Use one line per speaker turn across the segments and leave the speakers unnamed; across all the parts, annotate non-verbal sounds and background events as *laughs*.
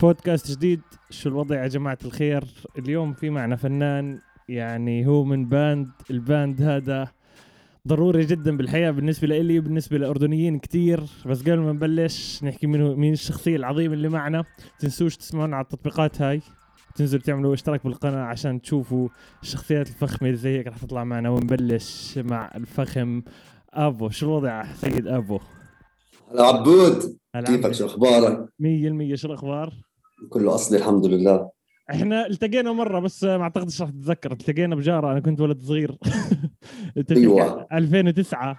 بودكاست جديد شو الوضع يا جماعة الخير؟ اليوم في معنا فنان يعني هو من band ال band هذا ضروري جدا بالحياة بالنسبة لإلي وبالنسبة لأردنيين كتير. بس قبل ما نبلش نحكي منه مين الشخصية العظيمة اللي معنا. تنسوش تسمعونا على التطبيقات هاي. تنزلوا تعملوا اشتراك بالقناة عشان تشوفوا الشخصيات الفخمة اللي زي هيك رح تطلع معنا. ونبلش مع الفخم أبو. شو الوضع سيد أبو؟
هلا عبود. كيفك؟ شو أخبارك؟
100% شو الأخبار؟
كله أصلي الحمد لله.
إحنا التقينا مرة بس ما أعتقدش راح تتذكر. التقينا بجارة أنا كنت ولد صغير. *laughs*
أيوه.
2009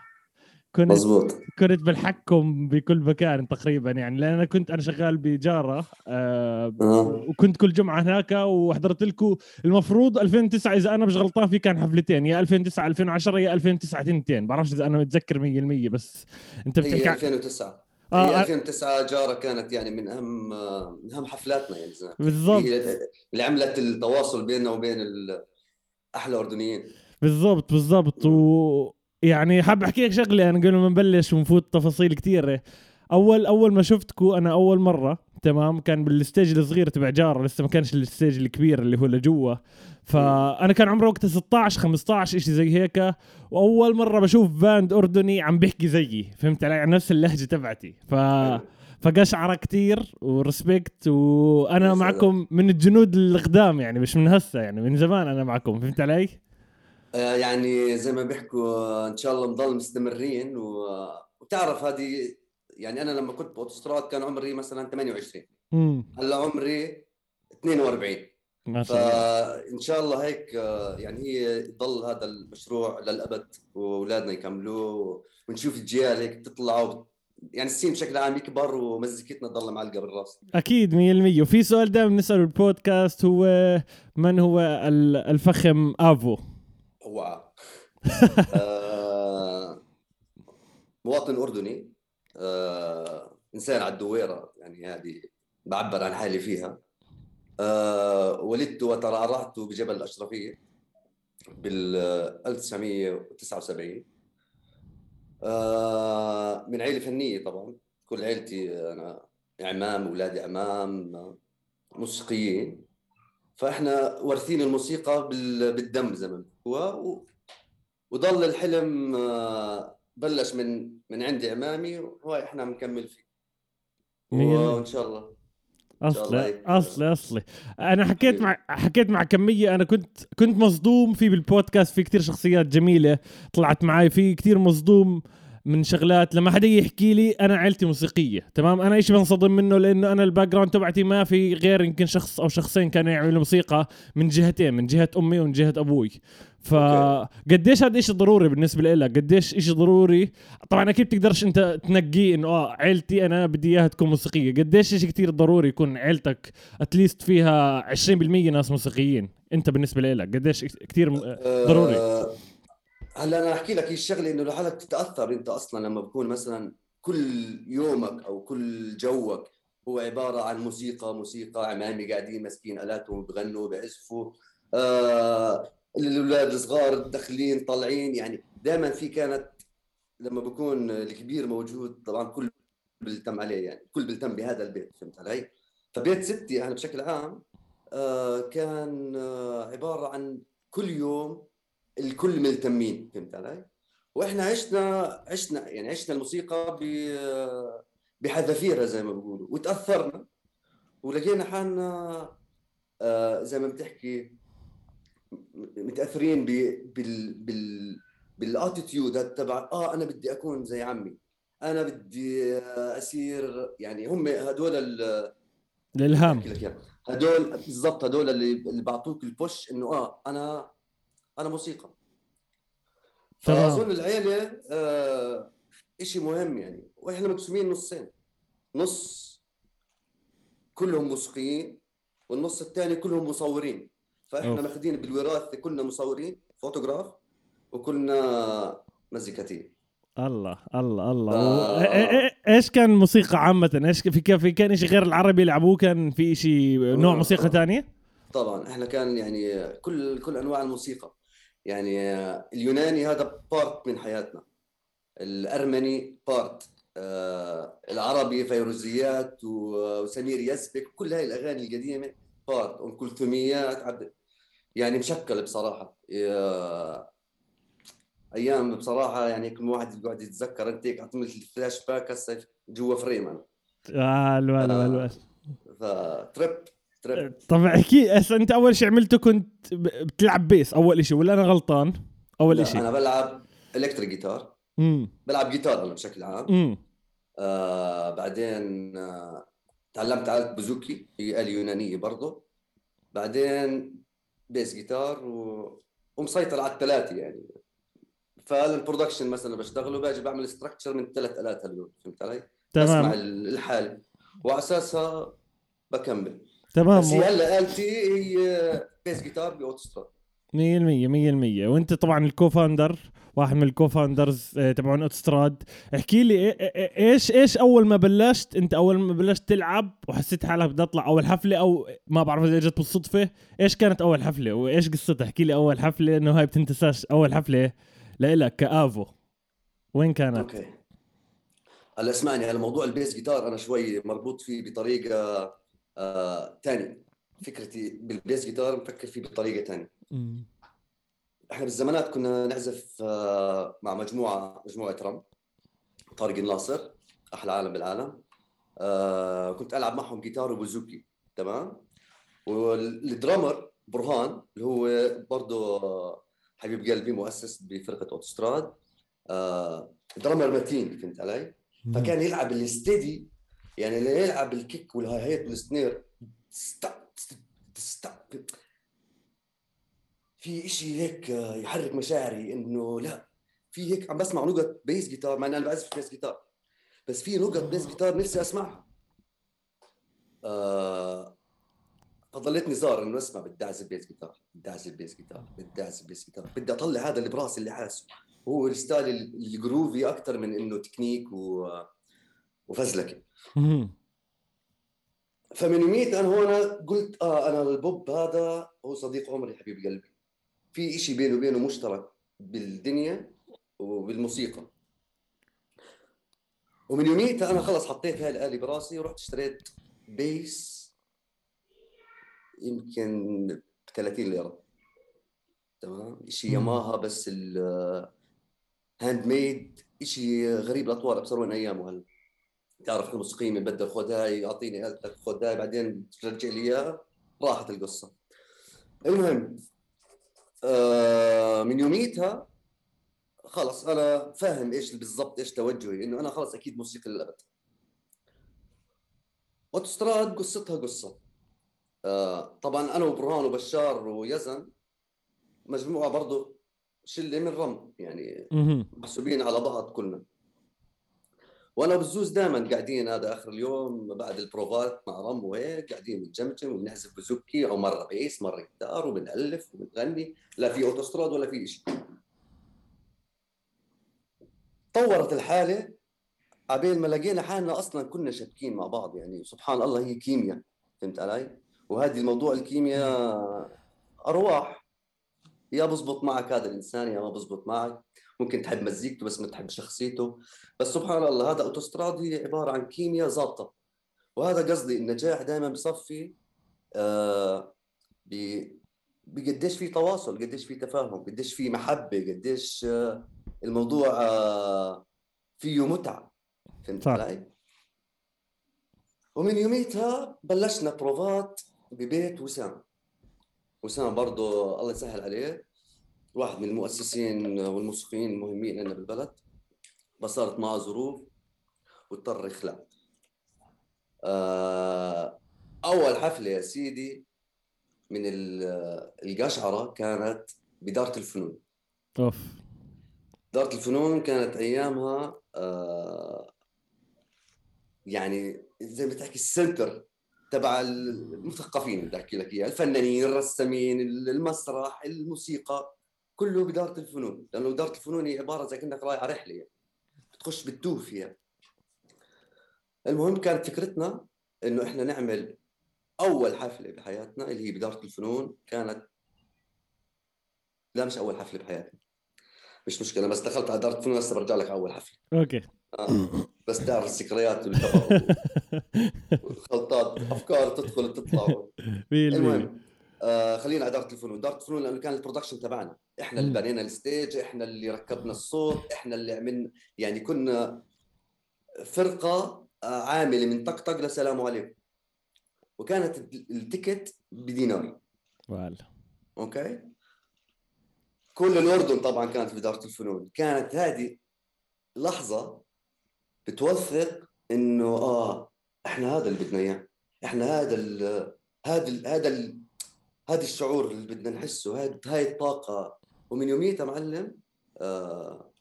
كنت
مزبوط
كنت بالحكم بكل مكان تقريبا يعني لأن أنا كنت أنا شغال بجارة آه
آه.
وكنت كل جمعة هناك وحضرت لكم المفروض 2009 إذا أنا مش غلطان في كان حفلتين يا 2009 2010 يا 2009 تنتين بعرفش إذا أنا متذكر 100% بس. أنت
هي
بتحكي عن-
2009
آه،
هي
آه.
2009 جارة كانت يعني من أهم من أهم حفلاتنا يعني زمان.
بالضبط.
اللي عملت التواصل بيننا وبين أحلى أردنيين.
بالضبط بالضبط. و يعني حاب أحكي لك شغلة أنا قبل ما نبلش ونفوت تفاصيل كثيره أول أول ما شفتكو أنا أول مرة تمام كان بال stage الصغير تبع جارة لسه ما كانش ال stage الكبير اللي هو لجوا. فأنا كان عمري وقتها 16 15 شيء زي هيك. وأول مرة بشوف band أردني عم بيحكي زيي فهمت علي؟ على نفس اللهجة تبعتي. ف فقشعرت كتير و respect
وأنا
معكم من الجنود القدام يعني مش من هسه يعني من زمان أنا معكم فهمت علي؟
آه، يعني زي ما بيحكوا إن شاء الله نضل مستمرين. و... وتعرف هذه يعني أنا لما كنت باوتوستراد كان عمري مثلا 28
امم
هلأ عمري 42
ما شاء الله.
فان شاء الله هيك آه، يعني هي يضل هذا المشروع للأبد وأولادنا يكملوه ونشوف الجيال هيك تطلع وبت... يعني السين بشكل عام يكبر ومزيكتنا تضل معلقة بالراس.
أكيد 100% وفي سؤال دائما بنساله بالبودكاست هو من هو ال- الفخم افو
واو *laughs* آه، مواطن أردني آه، إنسان على الدويرة يعني هذه بعبر عن حالي فيها. ولدت وترعرعت بجبل الأشرفية بال 1979 آه، من عائله فنية طبعا. كل عائلتي أنا اعمام أولادي اعمام موسيقيين فإحنا وارثين الموسيقى بال- بالدم زي ما بيحكوها و- وضل الحلم آه، بلش من من عند امامي وهاي إحنا عم نكمل فيه وإن شاء الله. أصلي.
أصلي أصلي. أنا حكيت مع حكيت مع كمية أنا كنت كنت مصدوم في بالبودكاست في كتير شخصيات جميلة طلعت معي في كتير مصدوم من شغلات لما حدا يحكي لي أنا عيلتي موسيقية تمام؟ أنا إيش بنصدم منه؟ لأنه أنا ال background تبعتي ما في غير يمكن شخص أو شخصين كانوا يعملوا موسيقى من جهتين من جهة أمي ومن جهة أبوي. فقديش هذا إشي ضروري بالنسبة لك قديش إشي ضروري؟ طبعا أكيد بتقدرش أنت تنقيه إنه آه عيلتي أنا بدي إياها تكون موسيقية. قديش إشي كتير ضروري يكون عيلتك اتليست فيها 20% ناس موسيقيين؟ أنت بالنسبة لك قديش كتير م- ضروري؟
آه، هلأ أنا أحكي لك هي الشغلة إنه لحالك تتاثر أنت أصلا لما بكون مثلا كل يومك أو كل جوك هو عبارة عن موسيقى موسيقى عمامي قاعدين ماسكين آلاتهم بغنوا بعزفوا آه الأولاد الصغار داخلين طالعين يعني دائما في كانت لما بكون الكبير موجود طبعا كل بيلتم عليه يعني كل بيلتم بهذا البيت فهمت علي؟ فبيت ستي أنا بشكل عام آه كان آه عبارة عن كل يوم الكل ملتمين فهمت علي؟ وإحنا عشنا عشنا يعني عشنا الموسيقى ب- بحذافيرها زي ما بيقولوا وتأثرنا ولقينا حالنا آه، زي ما بتحكي متأثرين بال بال بال attitude تبع آه أنا بدي أكون زي عمي. أنا بدي اصير يعني هم هدول ال-
الالهام.
هدول بالضبط هدول اللي اللي بعطوك ال push إنه آه أنا أنا
موسيقى.
فأظن العيلة آه شيء مهم يعني. وإحنا مقسومين نصين. نص كلهم موسيقيين والنص الثاني كلهم مصورين.
فإحنا.
ماخذين بالوراثة كلنا مصورين فوتوغراف وكلنا مزيكاتيين
الله الله الله
آه.
إيش كان موسيقى عامة إيش في كان في كان شيء غير العربي يلعبوه كان في شيء نوع. موسيقى ثانية؟
طبعا إحنا كان يعني كل كل أنواع الموسيقى يعني اليوناني هذا part من حياتنا الأرمني part آه العربي فيروزيات وسمير يزبك كل هاي الأغاني القديمة فات أم كلثوميات عبد يعني مشكل بصراحة. أيام بصراحة يعني كل واحد يقعد يتذكر. أنت هيك الفلاش باك هسه جوا frame أنا
آه الوان الوان
ف trip trip.
طب احكي هسه أنت أول شيء عملته كنت بتلعب bass أول شيء ولا أنا غلطان؟ أول شيء
أنا بلعب electric guitar
امم
بلعب جيتار أنا بشكل عام.
امم
آه بعدين آه تعلمت على بوزوكي هي آلة يونانية برضه بعدين bass guitar و... ومسيطر على الثلاثة يعني. فال production مثلا بشتغله باجي بعمل structure من ثلاث آلات هاليوم فهمت علي؟
تمام.
بسمع الحالة وعلى أساسها بكمل.
تمام.
بس هلا آلتي هي bass guitar باوتوستراد
100% 100% وانت طبعا ال co-founder واحد من ال co-founders آه، تبعون أوتستراد. احكي لي إيش إيش أول ما بلشت؟ انت أول ما بلشت تلعب وحسيت حالك بدي أطلع أول حفلة أو ما بعرف إذا إجت بالصدفة؟ إيش كانت أول حفلة؟ وإيش قصتها؟ احكي لي أول حفلة إنه هاي بتنتساش. أول حفلة لإلك كآفو وين كانت؟
أوكي. هلا اسمعني هلا موضوع ال bass guitar أنا شوي مربوط فيه بطريقة آه فكرتي بال bass guitar مفكر فيه بطريقة ثانية إحنا بالزمانات كنا نعزف آه، مع مجموعة مجموعة رم طارق الناصر أحلى عالم بالعالم. آه، كنت ألعب معهم جيتار وبوزوكي تمام؟ وال drummer برهان اللي هو برضه حبيب قلبي مؤسس بفرقة اوتستراد آه، drummer متين فهمت علي؟ فكان يلعب ال steady يعني اللي يلعب ال kick وال hi-hat وال snare في إشي هيك يحرك مشاعري إنه لا في هيك عم بسمع نقط bass guitar مع إني أنا بعزف bass guitar بس في نقط bass guitar نفسي أسمعها. آه فضليت نزار إنه أسمع بدي أعزف bass guitar بدي أعزف bass guitar بدي أعزف bass guitar بدي أطلع هذا اللي براسي اللي حاسه. هو ال style ال groovy أكثر من إنه تكنيك و... وفزلكة. فمن يوميت أنا هون قلت آه أنا ال bass هذا هو صديق عمري حبيب قلبي. في إشي بيني وبينه مشترك بالدنيا وبالموسيقى. ومن يوميتها أنا خلص حطيت هاي الآلة براسي ورحت اشتريت bass يمكن ب 30 ليرة. تمام؟ شيء ياماها بس ال handmade شيء غريب الأطوار أبصر وين أيامه هلا. تعرف الموسيقيين بدل خذ هاي يعطيني خذ هاي بعدين ترجع لي إياها. راحت القصة. المهم آه، من يوميتها خلص أنا فاهم إيش بالضبط إيش توجهي إنه أنا خلص أكيد موسيقى للأبد. أوتوستراد قصتها قصة. آه، طبعا أنا وبرهان وبشار ويزن مجموعة برضه شلة من رم يعني محسوبين على بعض كلنا. وأنا بالزوز دائما قاعدين هذا آخر اليوم بعد البروفات مع رم وهيك قاعدين بنجمجم وبنعزف بزوكي أو مرة bass مرة جيتار وبنألف وبنغني لا في أوتوستراد ولا في شيء طورت الحالة عبين ما لقينا حالنا أصلا كنا شابكين مع بعض يعني سبحان الله هي كيمياء فهمت علي؟ وهذه الموضوع الكيمياء أرواح يا بزبط معك هذا الإنسان يا ما بزبط معك ممكن تحب مزيكته بس ما تحب شخصيته. بس سبحان الله هذا اوتوستراد هي عبارة عن كيمياء ظابطة. وهذا قصدي النجاح دائما بصفي آه بقديش في تواصل قديش في تفاهم قديش في محبة قديش آه الموضوع آه فيه متعة. فهمت علي؟ ومن يوميتها بلشنا بروفات ببيت وسام. وسام برضه الله يسهل عليه. واحد من المؤسسين والموسيقيين المهمين عندنا بالبلد. بس صارت معه ظروف واضطر يخلع. آه، أول حفلة يا سيدي من القشعرة كانت بدارة الفنون.
أوف.
دارة الفنون كانت أيامها آه، يعني زي ما تحكي السنتر تبع المثقفين بدي أحكي لك إياه. الفنانين الرسامين المسرح الموسيقى. كله بدارة الفنون لأنه اداره الفنون هي عبارة زي كأنك رايح على رحلة يعني. بتخش بتوه فيها المهم كانت فكرتنا إنه إحنا نعمل أول حفلة بحياتنا اللي هي بدارة الفنون كانت لا مش أول حفلة بحياتنا مش مشكلة بس دخلت على دارة الفنون هسه برجع لك أول حفلة
أوكي
آه. بس تعرف الذكريات *laughs* والخلطات أفكار تدخل وتطلع المهم آه خلينا دارة الفنون. دارة الفنون لأنه كان ال production تبعنا. إحنا اللي بنينا ال stage إحنا اللي ركبنا الصوت إحنا اللي عملنا يعني كنا فرقة آه، عاملة من طقطق لسلام عليكم. وكانت ال ticket بدينار.
وال.
أوكي؟ كل الأردن طبعا كانت في دارة الفنون. كانت هذه لحظة بتوثق إنه آه إحنا هذا اللي بدنا إياه. إحنا هذا ال هذا ال هذا ال هذا الشعور اللي بدنا نحسه هاي هاي الطاقة. ومن يوميتها معلم آه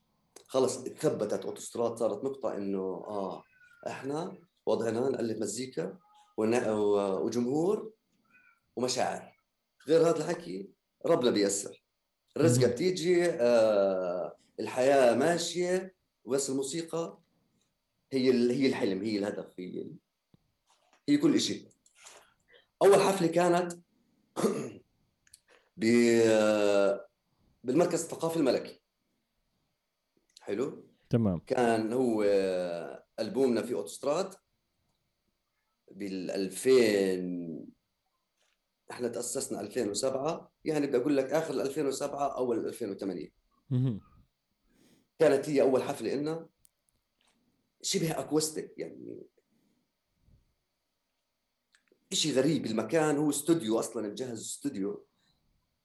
خلص ثبتت أوتوستراد صارت نقطة إنه آه إحنا وضعنا نالف مزيكا وجمهور ومشاعر. غير هذا الحكي ربنا بيسر الرزقة بتيجي آه الحياة ماشية بس الموسيقى هي هي الحلم هي الهدف هي هي كل شيء أول حفلة كانت بالمركز الثقافي الملكي. حلو؟
تمام.
كان هو ألبومنا في أوتوستراد بال 2000 إحنا تأسسنا 2007 يعني بدي أقول لك آخر 2007 أول 2008 كانت هي أول حفلة لنا شبه أكوستيك يعني. شيء غريب المكان هو استوديو أصلا مجهز استوديو.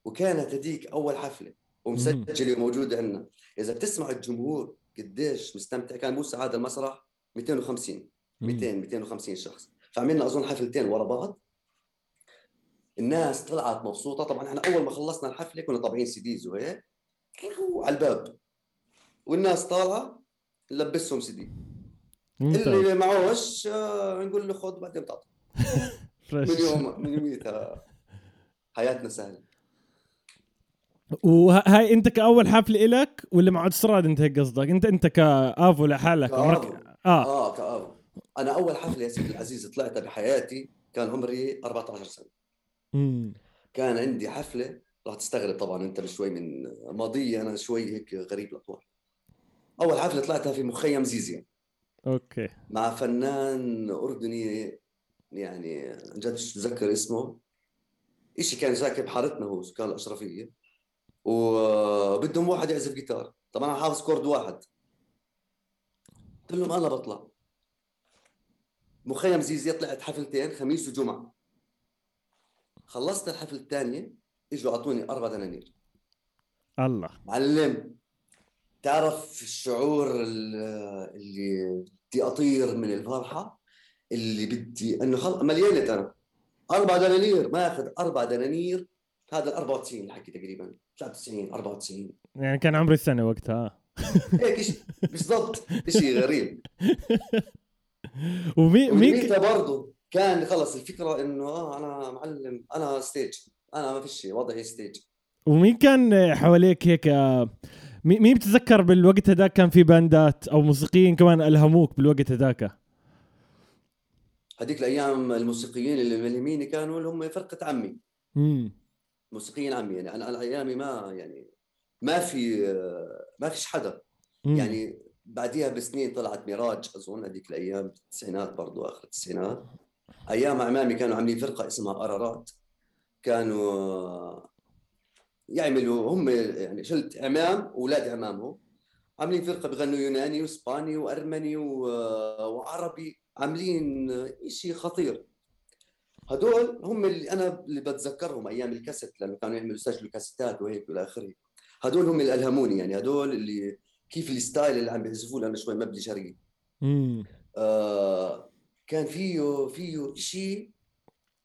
وكانت هذيك أول حفلة ومسجلة وموجوده عندنا. إذا بتسمع الجمهور قديش مستمتع. كان موسى هذا المسرح 250 200 250 شخص. فعملنا أظن حفلتين ورا بعض. الناس طلعت مبسوطة. طبعا إحنا أول ما خلصنا الحفلة كنا طابعين سيديز وهيك. على الباب. والناس طالعة نلبسهم سيدي اللي معوش آه، نقول له خذ بعدين بتعطي. *laughs* من يوم من يوميتها حياتنا سهلة.
وهاي أنت كأول حفله إلك ولا مع أستراد أنت هيك قصدك؟ انت أنت كافو لحالك
كأفو. آه. آه كافو أنا أول حفله يا سيدي العزيز طلعتها بحياتي كان عمري 14 سنة.
مم.
كان عندي حفلة راح تستغرب طبعا أنت بشوي من ماضي أنا شوي هيك غريب الأطوار. أول حفلة طلعتها في مخيم زيزيا.
أوكي.
مع فنان أردني يعني عن جد اتذكر اسمه. شيء كان ساكن بحارتنا هو سكان الأشرفية. وبدهم واحد يعزف جيتار. طبعا أنا حافظ chord واحد. قلت لهم أنا بطلع. مخيم زيزيا طلعت حفلتين خميس وجمعة. خلصت الحفلة الثانية إجوا أعطوني أربع دنانير.
الله.
معلم تعرف الشعور اللي بدي أطير من الفرحة؟ اللي بدي إنه خلص مليانة أنا أربع دنانير ما أخذ أربع دنانير. هذا ال 94 الحكي تقريبا. 93 94
يعني كان عمري السنة وقتها. *laughs*
هيك شيء بالضبط. شيء غريب. *laughs*
ومي مي
برضه كان خلص الفكرة إنه آه أنا معلم أنا stage أنا ما فيش وضعي stage
ومين كان حواليك هيك مين بتتذكر بالوقت هذاك كان في band ات أو موسيقيين كمان ألهموك بالوقت هذاك؟
هذيك الأيام الموسيقيين اللي ملهميني كانوا اللي هم فرقة عمي.
امم
موسيقيين عمي يعني أنا على أيامي ما يعني ما في ما فيش حدا. مم. يعني بعديها بسنين طلعت ميراج أظن هذيك الأيام التسعينات برضو آخر التسعينات. أيام عمامي كانوا عاملين فرقة اسمها قرارات كانوا يعملوا هم يعني شلت عمام أولاد عمامهم. عاملين فرقة بغنوا يوناني وإسباني وأرمني وعربي. عاملين شيء خطير. هدول هم اللي أنا اللي بتذكرهم أيام الكاسيت لأنه كانوا يعملوا يسجلوا كاسيتات وهيك والى آخره. هدول هم اللي ألهموني يعني هدول اللي كيف الستايل اللي عم بيعزفوه لأنه شوي مبني شرقي. آه كان فيه فيه شيء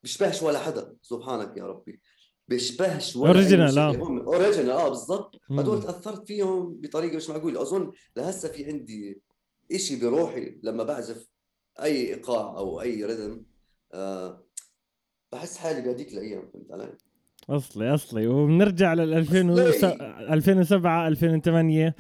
بيشبهش ولا حدا سبحانك يا ربي. بيشبهش ولا
original
آه. original آه بالضبط. هدول تأثرت فيهم بطريقة مش معقولة. أظن لهسه في عندي شيء بروحي لما بعزف أي ايقاع أو أي rhythm آه بحس حالي بهذيك الأيام فهمت علي؟
أصلي أصلي. وبنرجع لل 2007 2008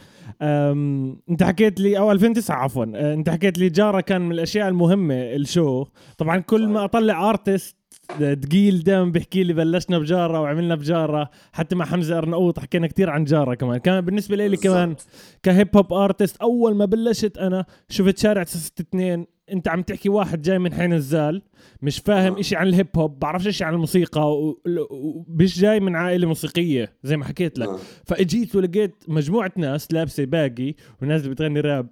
أنت حكيت لي أو 2009 عفوا. أه، أنت حكيت لي جارة كان من الأشياء المهمة ال show. طبعا كل ما أطلع artist ثقيل دائما بيحكي لي بلشنا بجارة وعملنا بجارة حتى مع حمزة أرناؤوط حكينا كثير عن جارة كمان. كان بالنسبة لي كمان ك hip hop artist أول ما بلشت أنا شفت شارع 962 انت عم تحكي واحد جاي من حي نزال مش فاهم آه. إشي عن ال hip hop بعرفش إشي عن الموسيقى ومش جاي من عائلة موسيقية زي ما حكيت لك آه. فإجيت ولقيت مجموعة ناس لابسة baggy وناس بتغني rap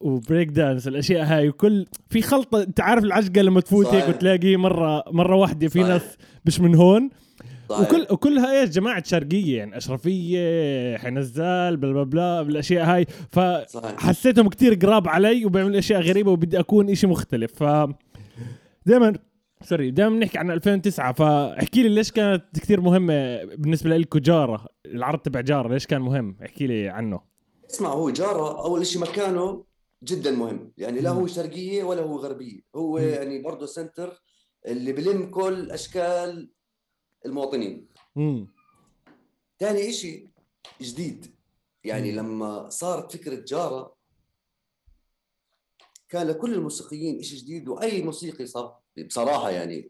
و break dance الأشياء هاي وكل في خلطة أنت عارف العجقه لما تفوت هيك وتلاقي مره مرة واحدة في ناس مش من هون صحيح. وكل وكلها إيش جماعة شرقية يعني أشرفية حي نزال blah blah blah بالأشياء هاي. فحسيتهم كتير قراب علي وبيعملوا أشياء غريبة وبدي أكون إشي مختلف. ف دائما sorry دائما بنحكي عن 2009 فاحكي لي ليش كانت كثير مهمة بالنسبة لكم جارة العرض تبع جارة ليش كان مهم؟ احكي لي عنه.
اسمع هو جارة أول شيء مكانه جدا مهم. يعني لا هو شرقية ولا هو غربية. هو يعني برضه سنتر اللي بلم كل أشكال المواطنين. ثاني شيء جديد يعني مم. لما صارت فكرة جارة كان لكل الموسيقيين شيء جديد وأي موسيقي صار بصراحة يعني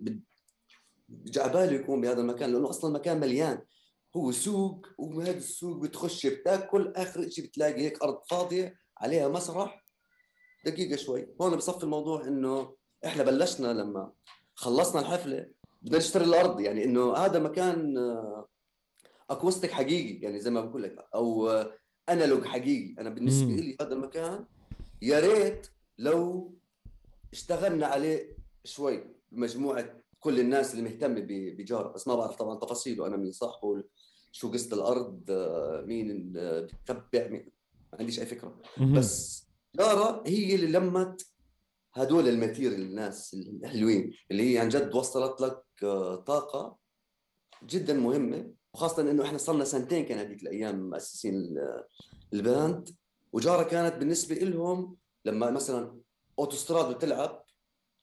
بجع باله يكون بهذا المكان لأنه أصلا المكان مليان. هو سوق ومن هذا السوق بتخش بتأكل آخر شيء بتلاقي هيك أرض فاضية عليها مسرح. دقيقة شوي. هون بصفي الموضوع إنه إحنا بلشنا لما خلصنا الحفلة بدنا نشتري الأرض يعني إنه هذا مكان اكوستيك حقيقي يعني زي ما بقول لك أو أنالوج حقيقي. أنا بالنسبة لي هذا المكان يا ريت لو اشتغلنا عليه شوي مجموعه كل الناس اللي مهتمة بجاره. بس ما بعرف طبعا تفاصيله أنا مين صاحبه شو قصة الأرض مين بتتبع مين ما عنديش اي فكرة. بس جاره هي اللي لمت هدول ال material الناس الحلوين اللي هي عن جد وصلت لك آه، طاقة جدا مهمة وخاصة إنه إحنا صرنا سنتين كان هذيك الأيام مؤسسين ال band وجارة كانت بالنسبة لهم لما مثلا أوتوستراد بتلعب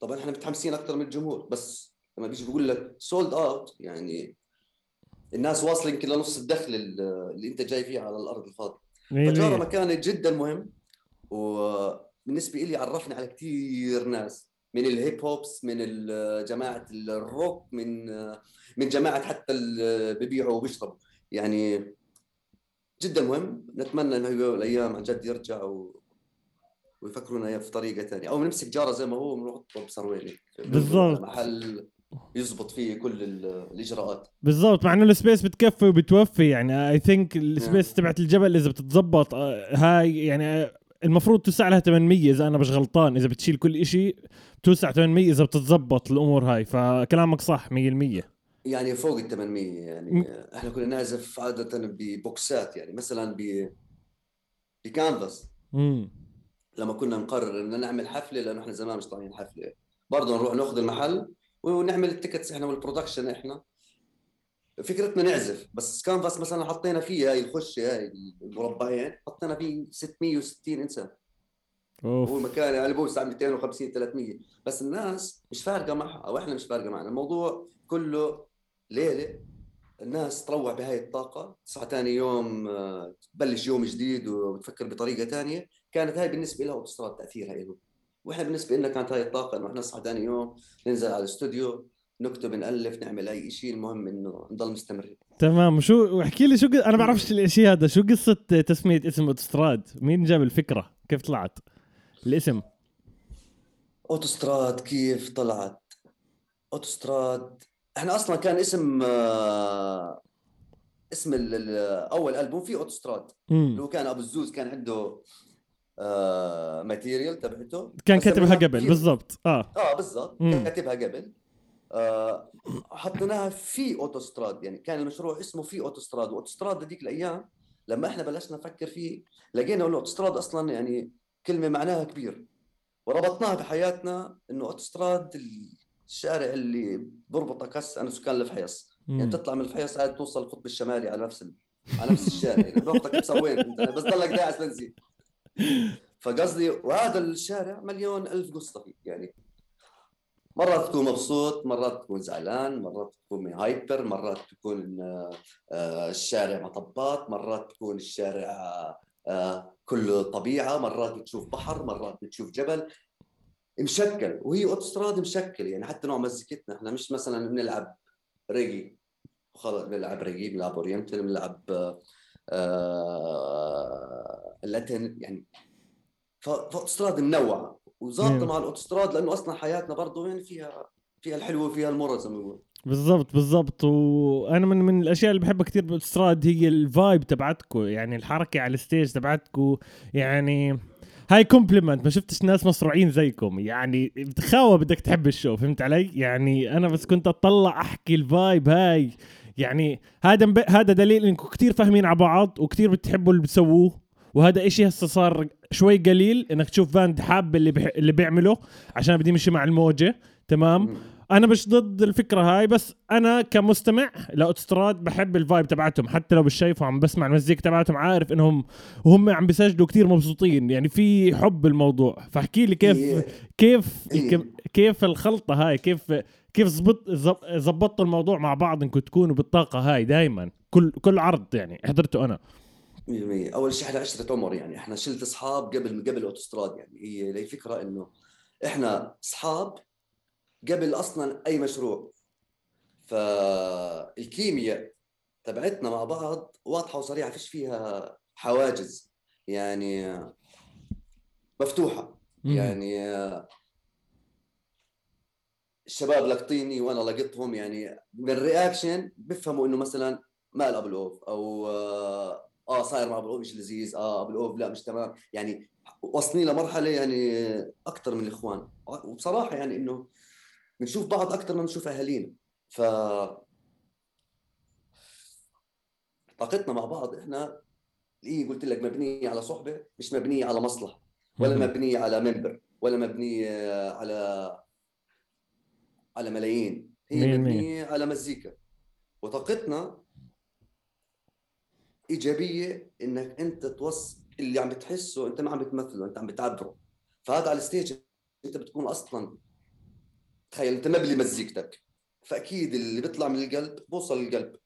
طبعا إحنا متحمسين أكثر من الجمهور بس لما بيجي بيقول لك sold out يعني الناس واصلة يمكن لنص الدخل اللي أنت جاي فيه على الأرض الفاضية. فجارة مكان جدا مهم وبالنسبه لي عرفني على كثير ناس من ال hip hops من جماعة الروك من من جماعة حتى اللي ببيعوا وبيشربوا. يعني جدا مهم. نتمنى إنه يوم الأيام عن جد يرجع و... ويفكرونا في طريقة ثانية أو نمسك جارة زي ما هو ونحطه بس وين
بالضبط.
محل يزبط فيه كل الإجراءات.
بالضبط. مع إنه ال space بتكفي وبتوفي. يعني I think ال space تبعت الجبل إذا بتتظبط آه، هاي يعني المفروض توسع لها 800 إذا أنا مش غلطان إذا بتشيل كل شيء توسع 800 إذا بتتظبط الأمور هاي فكلامك صح 100%
يعني فوق ال 800 يعني م... إحنا كنا نعزف عادة ببوكسات يعني مثلا ب بكانفاس. لما كنا نقرر ان نعمل حفلة لأنه إحنا زمان مش طالعين حفلة. برضه نروح ناخذ المحل ونعمل ال tickets إحنا وال production إحنا. فكرتنا نعزف بس كانفاس مثلا حطينا فيه هاي الخشة هاي المربعين حطينا فيه 660 إنسان. أوف. هو مكان يعني بوسع 250 300 بس الناس مش فارقة معها أو إحنا مش فارقة معنا. الموضوع كله ليلة الناس تروح بهاي الطاقة. تصحى ثاني يوم آه، تبلش يوم جديد وتفكر بطريقة ثانية كانت هاي بالنسبة لها اوتوستراد تاثيرها له وإحنا بالنسبة لنا كانت هاي الطاقة إنه إحنا نصحى ثاني يوم ننزل على الاستوديو نكتب نألف نعمل أي شيء المهم إنه نضل مستمرين
تمام. شو احكي لي شو ق... أنا بعرفش الشيء هذا. شو قصة تسمية اسم أوتوستراد؟ مين جاب الفكرة؟ كيف طلعت؟ الاسم.
أوتوستراد كيف طلعت؟ أوتوستراد إحنا أصلا كان اسم آه، اسم أول ألبوم فيه أوتوستراد. اللي هو كان أبو الزوز كان عنده آه material تبعته.
كان كاتبها قبل بالضبط. آه.
آه بالضبط. كاتبها قبل. آه، حطيناها في أوتوستراد. يعني كان المشروع اسمه في أوتوستراد. وأوتوستراد هذيك الأيام لما إحنا بلشنا نفكر فيه لقينا إنه أوتوستراد أصلا يعني كلمة معناها كبير. وربطناها بحياتنا إنه أوتوستراد الشارع اللي بربطك هسه أنا سكان الفحيص. يعني تطلع من الفحيص عاد توصل القطب الشمالي على نفس على نفس الشارع. يعني بربطك بس وين أنت؟ بس ضلك داعس بنزين فقصدي وهذا الشارع مليون ألف قصه فيه. يعني مرات تكون مبسوط مرات تكون زعلان مرات تكون hyper مرات تكون آه، الشارع مطبات مرات تكون الشارع آه، كله طبيعة مرات بتشوف بحر مرات بتشوف جبل. مشكل وهي أوتوستراد مشكل يعني حتى نوع مزيكتنا. إحنا مش مثلا بنلعب ريجي. خلص بنلعب ريجي بنلعب oriental بنلعب آه Latin يعني فأوتوستراد منوعة. وظابطه مع الأوتوستراد لأنه أصلا حياتنا برضه يعني فيها فيها الحلوة وفيها المرة زي ما بيقولوا
بالضبط بالضبط. وأنا من من الأشياء اللي بحبها كثير بالأوتوستراد هي ال vibe تبعتكم يعني الحركة على ال stage تبعتكم يعني هاي compliment ما شفتش ناس مصروعين زيكم. يعني بتخاوى بدك تحب ال show فهمت علي؟ يعني أنا بس كنت أطلع أحكي ال vibe هاي. يعني هذا مب... هذا دليل انكم كثير فاهمين على بعض وكثير بتحبوا اللي بتسووه. وهذا إشي هسه صار شوي قليل إنك تشوف band حاب اللي بح... اللي بيعمله عشان بدي يمشي مع الموجة. تمام؟ أنا مش ضد الفكرة هاي بس أنا كمستمع لاوتستراد بحب ال vibe تبعتهم. حتى لو مش شايفه عم بسمع المزيكا تبعتهم عارف إنهم وهم عم بيسجلوا كتير مبسوطين. يعني في حب الموضوع فاحكي لي كيف إيه. كيف إيه. كيف الخلطة هاي؟ كيف كيف زبط زبطتوا الموضوع مع بعض إنكم تكونوا بالطاقة هاي دائما كل كل عرض يعني حضرته أنا.
100% أول شيء إحنا عشرة عمر يعني. إحنا شلة أصحاب قبل قبل الاوتوستراد يعني. هي لي فكرة إنه إحنا أصحاب قبل أصلا أي مشروع. فالكيمياء تبعتنا مع بعض واضحة وصريحة فيش فيها حواجز يعني مفتوحة. يعني الشباب لقطيني وأنا لقطهم يعني من الرياكشن بيفهموا إنه مثلا مال ابو الأوف أو آه صاير مع أبو مش لذيذ. آه أبو لا مش تمام. يعني وصلني لمرحلة يعني أكثر من الاخوان وبصراحة يعني إنه بنشوف بعض أكثر ما بنشوف أهالينا. ف طاقتنا مع بعض إحنا اللي قلت لك مبنية على صحبة مش مبنية على مصلحة ولا مبنية على منبر ولا مبنية على على ملايين. هي مبنية على مزيكا. وطاقتنا إيجابية إنك أنت توصل اللي عم بتحسه أنت ما عم بتمثله أنت عم بتعبره. فهذا على ال stage أنت بتكون أصلا تخيل أنت مبلي مزيكتك. فأكيد اللي بيطلع من القلب بوصل للقلب.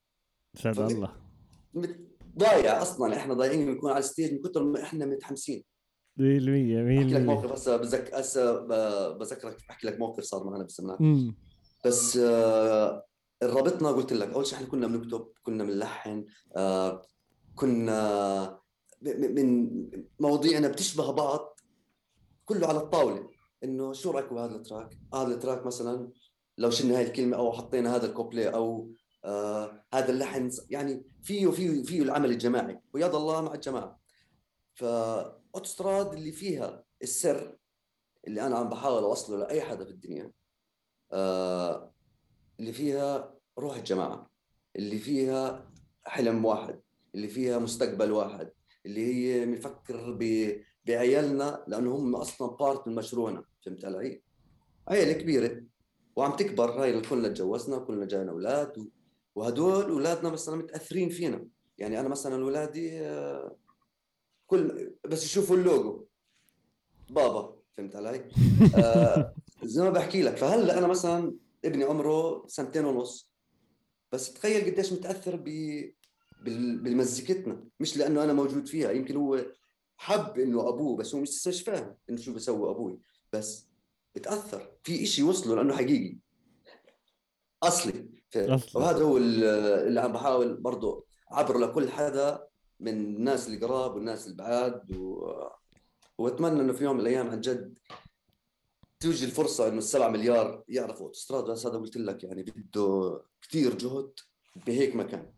سعد الله.
ضايع أصلا إحنا ضايعين بنكون على ال stage من كثر ما إحنا متحمسين.
100% 100% أحكي
لك موقف هسه بذك هسه بذكرك أحكي لك موقف صار معنا بالسمنات بس آه ربطنا قلت لك أول شيء إحنا كنا بنكتب كنا بنلحن آه كنا من مواضيعنا بتشبه بعض كله على الطاولة إنه شو رأيك بهذا ال track؟ هذا ال track مثلا لو شلنا هاي الكلمة أو حطينا هذا الكوبلي أو آه هذا اللحن يعني فيه فيه فيه العمل الجماعي ويد الله مع الجماعة فأوتستراد اللي فيها السر اللي أنا عم بحاول أوصله لأي حدا في الدنيا آه اللي فيها روح الجماعة اللي فيها حلم واحد اللي فيها مستقبل واحد اللي هي بنفكر بعيالنا لأنه هم أصلا part من مشروعنا فهمت علي؟ عيله كبيرة وعم تكبر هاي كلنا تجوزنا كلنا جانا أولاد وهدول أولادنا مثلا متأثرين فينا يعني أنا مثلا اولادي آه، كل بس يشوفوا اللوجو بابا فهمت علي؟ آه *laughs* زي ما بحكي لك فهلأ أنا مثلا ابني عمره سنتين ونص بس تخيل قديش متأثر ب بالمزيكتنا مش لأنه أنا موجود فيها يمكن هو حب إنه أبوه بس هو مش فاهم إنه شو بسوي أبوي. بس بتأثر في إشي وصله لأنه حقيقي. أصلي. وهذا هو اللي عم بحاول برضه اعبره لكل حدا من الناس اللي قراب والناس البعاد و... وأتمنى إنه في يوم من الأيام عن جد توجي الفرصة إنه السبعة مليار يعرفوا أوتوستراد. بس هذا قلت لك يعني بده كثير جهد بهيك مكان.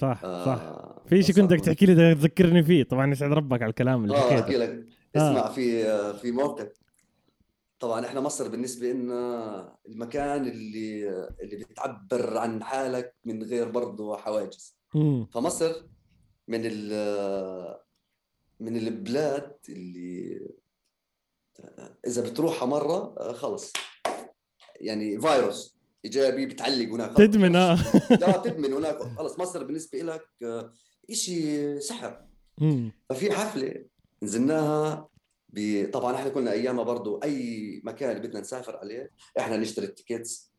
صح آه صح في شيء كنت بدك تحكي لي تذكرني فيه؟ طبعا يسعد ربك على الكلام اللي
آه أحكي لك. اسمع آه. في في موقف. طبعا إحنا مصر بالنسبة لنا المكان اللي اللي بتعبر عن حالك من غير برضه حواجز.
مم.
فمصر من ال من البلاد اللي إذا بتروحها مرة آه، خلص. يعني فيروس. إيجابي بتعلق هناك.
تدمن آه.
لا تدمن هناك. خلص مصر بالنسبة لك آه، شيء سحر. ففي حفلة نزلناها ب... طبعا إحنا كنا أيامها برضه أي مكان بدنا نسافر عليه إحنا نشتري ال tickets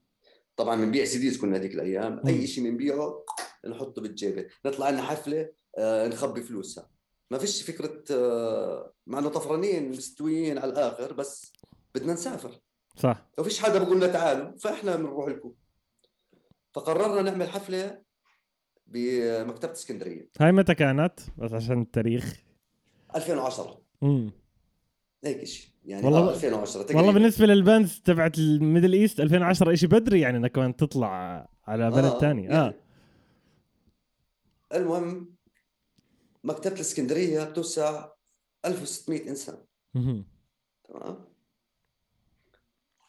طبعا بنبيع CDs كنا هذيك الأيام. أي شيء بنبيعه نحطه بالجيبة. نطلع لنا حفلة آه نخبي فلوسها. ما فيش فكرة آه مع إنه طفرانين مستويين على الآخر بس بدنا نسافر.
صح.
فيش حدا بقول لنا تعالوا فإحنا بنروح لكم. فقررنا نعمل حفلة بمكتبة اسكندرية.
هاي متى كانت؟ بس عشان التاريخ.
2010
امم
هيك شيء يعني
والله
والله
ب-
2010 تقريبا.
والله بالنسبة لل bands تبعت ال Middle East 2010 شيء بدري يعني إنك كمان تطلع على بلد ثاني آه
يعني المهم مكتبة الإسكندرية بتوسع 1600
إنسان.
تمام؟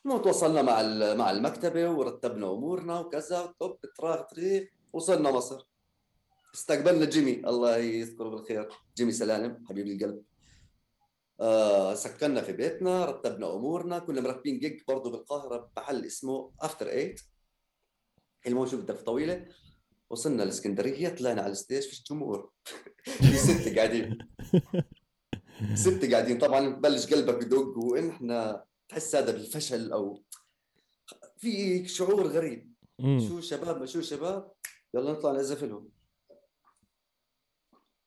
المهم تواصلنا مع مع المكتبة ورتبنا أمورنا وكذا. طب تراغ طريق وصلنا مصر. استقبلنا جيمي. الله يذكره بالخير. جيمي سلالم حبيب القلب آه سكننا في بيتنا رتبنا أمورنا. كنا مرتبين جيج برضه بالقاهرة بمحل اسمه After Eight الموجود بالدفة طويلة. وصلنا الإسكندرية طلعنا على الستيج في جمهور. *laughs* في ستة قاعدين. *laughs* ستة قاعدين. طبعا ببلش قلبك يدق وإحنا تحس هذا بالفشل أو في شعور غريب.
مم.
شو شباب شو شباب يلا نطلع نعزف لهم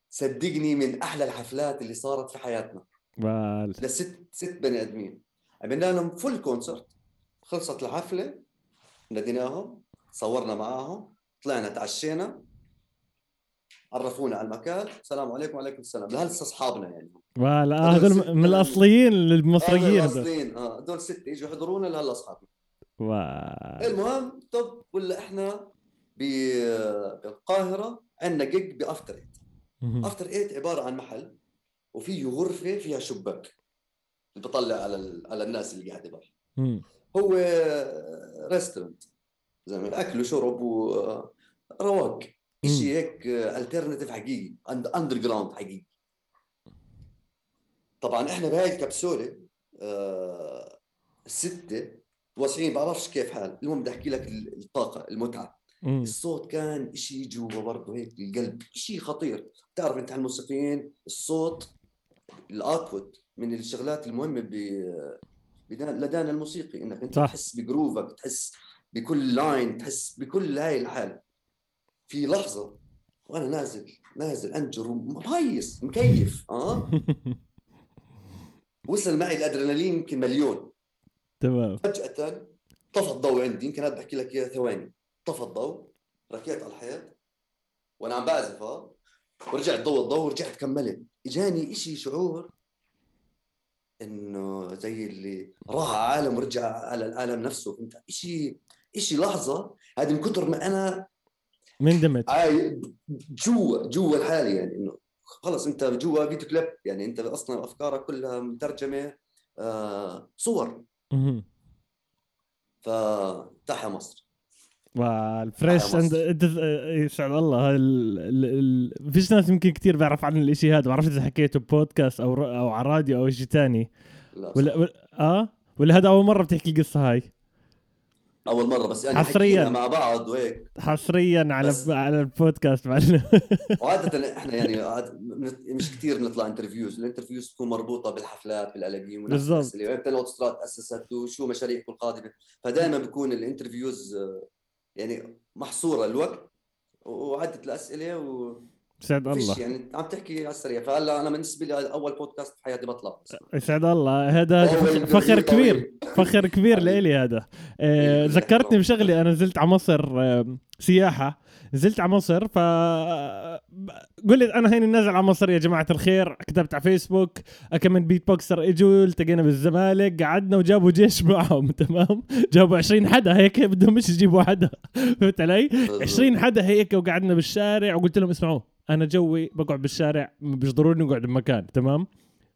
صدقني من أحلى الحفلات اللي صارت في حياتنا.
بال.
لست ست بني آدمين. عملنا لهم full concert خلصت الحفلة ناديناهم صورنا معاهم طلعنا تعشينا. عرفونا على المكان. السلام عليكم وعليكم السلام. لهسه اصحابنا يعني.
آه
هذول
هذول من الأصليين
هذول
المصريين هذول.
الأصليين آه دول ست اجوا يحضرونا لهلا
أصحابنا.
المهم طب ولا إحنا بالقاهرة عندنا gig ب After
Eight.
After Eight عبارة عن محل وفيه غرفة فيها شباك. اللي بطلع على ال- على الناس اللي قاعدة برا. هو restaurant زي ما أكل وشرب ورواق
مم.
شيء هيك alternative حقيقي underground حقيقي. طبعا إحنا بهاي الكبسولة آه، الستة واصلين بعرفش كيف حال. المهم بدي أحكي لك الطاقة المتعة.
مم.
الصوت كان إشي جوا برضه هيك القلب إشي خطير. بتعرف أنت الموسيقيين الصوت ال output من الشغلات المهمة ب بدان لدان الموسيقي. إنك أنت
صح.
تحس ب groove ك تحس بكل line تحس بكل هاي الحالة. في لحظة وأنا نازل نازل أنجر مهيص مكيف آه؟ *laughs* وصل معي الأدرينالين يمكن مليون.
تمام.
فجأة طفى الضوء عندي يمكن هذا بحكي لك إياه ثواني. طفى الضوء ركيت على الحيط وأنا عم بعزف آه؟ ورجعت ضوء الضوء ورجعت كملت. إجاني إشي شعور إنه زي اللي راح عالم ورجع على العالم نفسه. فهمت؟ إشي إشي لحظة هذه من كثر ما أنا
مندمج
عاي- جوا جوا الحالة يعني إنه خلص أنت جوا فيديو كليب يعني أنت أصلا أفكارك كلها مترجمة آه صور. فتحيا مصر
والفريش عند. انت يسعد الله ال... فيش ناس يمكن كثير بيعرف عن الإشي هذا بعرف إذا حكيته بودكاست أو. أو على راديو أو شيء ثاني
لا
ولا... ولا آه ولا هذا أول مرة بتحكي القصة هاي
أول مرة بس يعني
حصرياً.
مع بعض وهيك
حصريا على
بس-
على البودكاست معلم *laughs*
وعادة إحنا يعني مش كثير بنطلع interviews ال interviews تكون مربوطة بالحفلات بالالقين ونفس
بالضبط.
يعني اوتوستراد أسست وشو مشاريعكم القادمة فدائما بكون الانترفيوز آه، يعني محصورة الوقت وعدة الأسئلة و
يسعد الله.
يعني عم تحكي على السريع. فهلا أنا بالنسبة لي أول بودكاست في حياتي بطلع.
يسعد الله هذا فخر كبير. فخر كبير. لإلي هذا. آه،. ذكرتني بشغله أنا نزلت على مصر آه، سياحة. نزلت على مصر ف قلت أنا هيني نازل على مصر يا جماعة الخير. كتبت على فيسبوك كمان بيت بوكسر اجوا التقينا بالزمالك قعدنا وجابوا جيش معهم *laughs* تمام؟ جابوا 20 حدا هيك بدهم مش يجيبوا حدا. فهمت علي؟ 20 حدا هيك وقعدنا بالشارع وقلت لهم اسمعوا. أنا جوي بقعد بالشارع مش ضروري نقعد بمكان تمام؟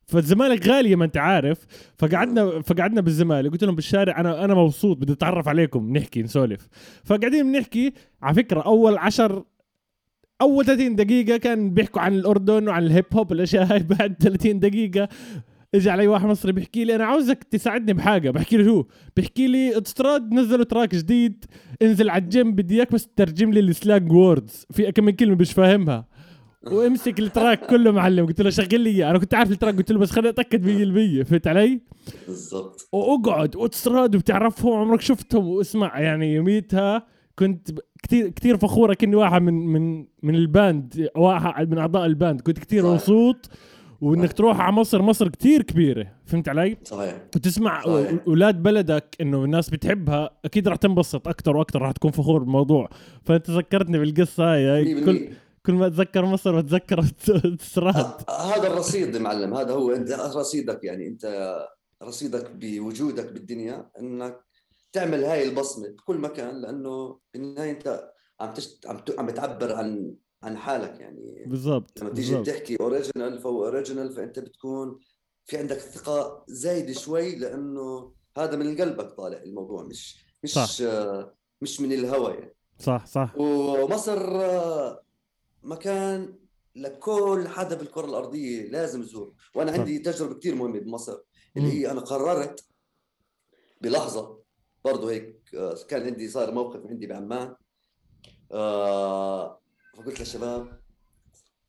فالزمالك غالية ما انت عارف. فقعدنا فقعدنا بالزمالك قلت لهم بالشارع أنا أنا مبسوط بدي أتعرف عليكم نحكي نسولف. فقاعدين بنحكي على فكرة أول عشر أول 30 دقيقة كان بيحكوا عن الأردن وعن ال hip hop الاشياء هاي. *laughs* بعد 30 دقيقة اجى علي واحد مصري بيحكي لي أنا عاوزك تساعدني بحاجة. بحكي له شو؟ بيحكي لي اوتوستراد نزلوا track جديد انزل على الجيم بدي إياك بس تترجم لي ال slang words في كم من كلمة مش فاهمها. وامسك ال track كله معلم. قلت له شغل لي إياه. أنا كنت عارف ال track. قلت له بس خليني أتأكد 100% فهمت علي؟
بالضبط.
وأقعد واوتوستراد وبتعرفهم عمرك شفتهم واسمع يعني يوميتها كنت كتير كتير فخورة. كني واحد من من من ال band واحد من أعضاء ال band. كنت كتير
صح.
مبسوط. وإنك تروح على مصر مصر كتير كبيرة. فهمت علي؟
صحيح.
وتسمع
صحيح.
أولاد بلدك إنه الناس بتحبها أكيد راح تنبسط أكثر وأكثر راح تكون فخور بالموضوع. فأنت ذكرتني بالقصة هاي. كل
100%
كل ما أتذكر مصر بتذكر *laughs* اوتوستراد
ه- هذا الرصيد يا معلم هذا هو. أنت رصيدك يعني أنت رصيدك بوجودك بالدنيا إنك تعمل هاي البصمة بكل مكان لأنه بالنهاية أنت عم تشت... عم ت... عم بتعبر عن عن حالك يعني.
بالضبط
لما تيجي
بالضبط.
تحكي original فهو original فأنت بتكون في عندك ثقة زايدة شوي لأنه هذا من قلبك طالع الموضوع مش مش
صح.
آه، مش من الهوى يعني.
صح صح.
ومصر آه، مكان لكل حدا بالكرة الأرضية لازم يزور
وأنا.
عندي تجربة كثير مهمة بمصر اللي. هي أنا قررت بلحظة برضه هيك آه، كان عندي صار موقف عندي بعمان. آه، فقلت للشباب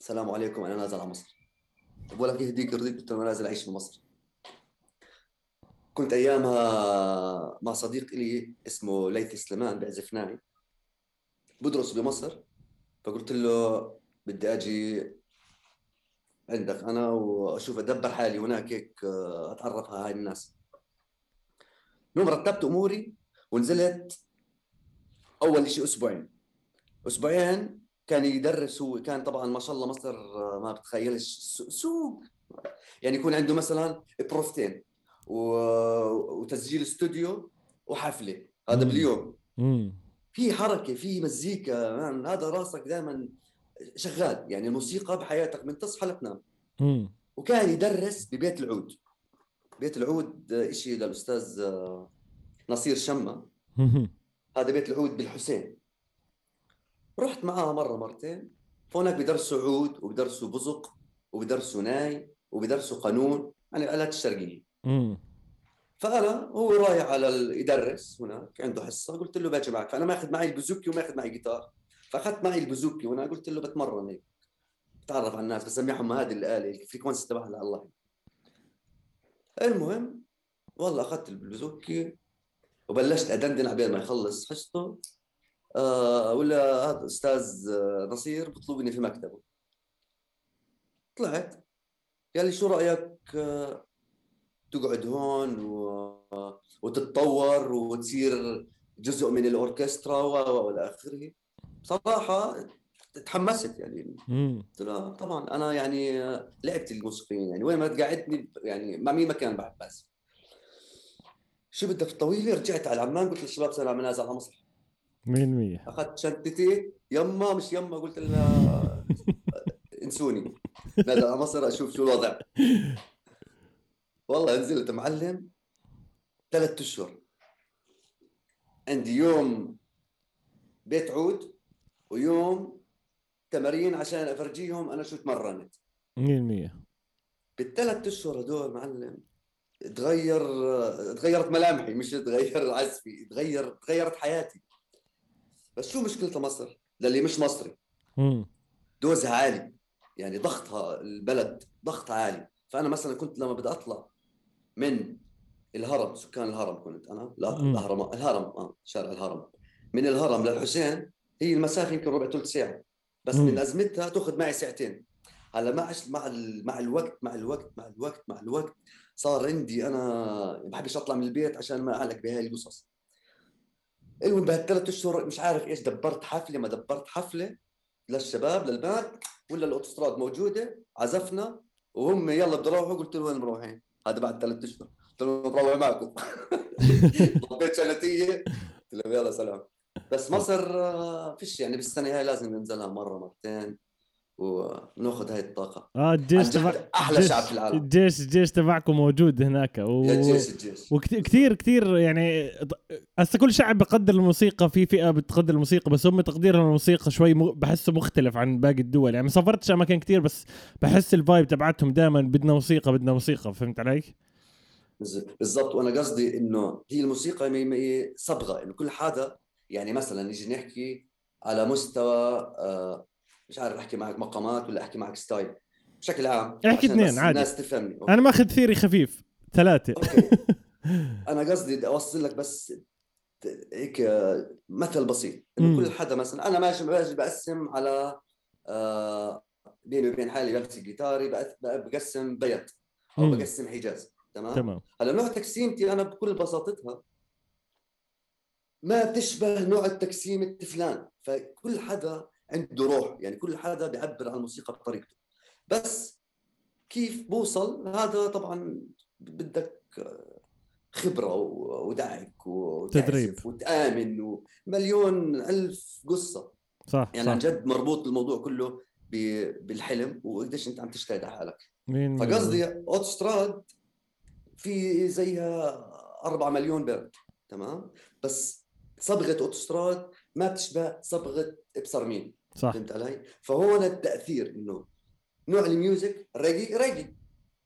السلام عليكم أنا نازل على مصر. طب ولا يهديك يرضيك قلت أنا نازل أعيش في مصر. كنت أيامها مع صديق لي اسمه ليث سليمان بيعزف ناي بدرس بمصر. فقلت له بدي أجي عندك أنا وأشوف أدبر حالي هناك هيك آه، أتعرف على هاي الناس المهم رتبت أموري ونزلت أول شيء أسبوعين أسبوعين كان يدرس هو كان طبعا ما شاء الله مصر آه، ما بتخيلش سو- سوق يعني يكون عنده مثلا بروفتين وتسجيل استوديو وحفلة هذا. باليوم. في حركة في مزيكا man هذا راسك دائما شغال. يعني الموسيقى بحياتك من تصحى لتنام. وكان يدرس ببيت العود. بيت العود إشي للأستاذ آه، نصير شمة. هذا بيت العود بالحسين. رحت معاه مرة مرتين. هناك بدرسوا عود وبدرسوا بزق وبدرسوا ناي وبدرسوا قانون. عن الالات الشرقيه. فأنا هو رايح على يدرس هناك عنده حصة قلت له باجي معك. فأنا ماخذ معي البوزوكي وماخذ معي جيتار فأخذت معي البوزوكي وأنا قلت له بتمرن هيك. بتعرف على الناس بسمعهم هذه الآلة ال frequency تبعها الله المهم والله أخذت البوزوكي وبلشت أدندن عبين ما يخلص حصته. آه ولا هذا أستاذ آه، نصير بيطلبني في مكتبه. طلعت. قال لي شو رأيك آه، تقعد هون و... وتتطور وتصير جزء من الأوركسترا والى آخره. بصراحة تحمست يعني. قلت له طبعا أنا يعني لعبت الموسيقيين يعني. وين ما تقعدني يعني مع مين ما كان بحب بس. شو بدك طويله رجعت على عمان. قلت للشباب سلام نازل على مصر.
مين مية؟
أخذت شنطتي. يما مش يما قلت لها *laughs* انسوني. نازل على مصر أشوف شو الوضع. *laughs* والله نزلت معلم ثلاث أشهر. عندي يوم بيت عود ويوم تمارين عشان أفرجيهم أنا شو تمرنت.
مين مية.
بالثلاث أشهر هدول معلم تغير تغيرت ملامحي مش تغير عزفي تغير تغيرت حياتي. بس شو مشكلتها مصر؟ للي مش مصري. دوزها عالي. يعني ضغطها البلد ضغط عالي. فأنا مثلا كنت لما بدي أطلع من الهرم سكان الهرم كنت أنا لا. الهرم الهرم آه شارع الهرم من الهرم للحسين هي المسافه يمكن ربع ثلث ساعة بس
مم.
من أزمتها تأخذ معي ساعتين هلأ مع مع ال- مع الوقت مع الوقت مع الوقت مع الوقت صار عندي أنا ما بحبش أطلع من البيت عشان ما أعلق بهاي القصص المهم بهالثلاث أشهر مش عارف إيش دبرت حفلة ما دبرت حفلة للشباب للبنات ولا الأوتوستراد موجودة عزفنا وهم يلا بدنا نروحوا قلت له وين مروحين؟ هذا بعد ثلاث أشهر. قلت لهم بروح معكم. *laughs* ضبيت شنطيه قلت لهم يلا سلام. بس مصر آه، فيش يعني بالسنة هاي لازم ننزلها مرة مرتين. وناخذ هاي الطاقة.
آه الجيش تبع أحلى
شعب في العالم.
الجيش الجيش تبعكم موجود هناك. و...
الجيش الجيش
وكثير كثير يعني هسه كل شعب بقدر الموسيقى في فئة بتقدر الموسيقى بس هم تقديرهم للموسيقى شوي م... بحسه مختلف عن باقي الدول. يعني ما سافرتش أماكن كثير بس بحس ال vibe تبعتهم دائما بدنا موسيقى بدنا موسيقى. فهمت علي؟
بالضبط. وأنا قصدي إنه هي الموسيقى صبغة. إنه كل حدا يعني مثلا نيجي نحكي على مستوى آه، مش عارف أحكي معك مقامات ولا أحكي معك style. بشكل عام
احكي اثنين عادي.
الناس تفهمني okay.
أنا ماخذ ثيري خفيف
ثلاثة. *laughs* أنا قصدي بدي أوصل لك بس هيك آه، مثل بسيط. إنه كل حدا مثلا أنا ماشي ماشي بقسم على آه، بيني وبين حالي بمسك جيتاري بقس- بقسم بيت أو
مم.
بقسم حجاز. تمام؟
تمام.
هلا نوع تقسيمتي أنا بكل بساطتها ما تشبه نوع التقسيم فلان فكل حدا عنده روح يعني كل حدا بيعبر عن الموسيقى بطريقته. بس كيف بوصل؟ هذا طبعا بدك خبرة ودعك وتعزف
تدريب.
وتآمن ومليون ألف قصة.
صح
يعني عن
صح
جد مربوط الموضوع كله بالحلم وقديش انت عم تجتهد على حالك.
مين؟
فقصدي أوتوستراد في زيها 4 مليون بيت تمام؟ بس صبغة أوتوستراد ما بتشبه صبغة إبصر مين.
صح.
فهمت علي؟ فهون التأثير إنه نوع ال music reggae reggae.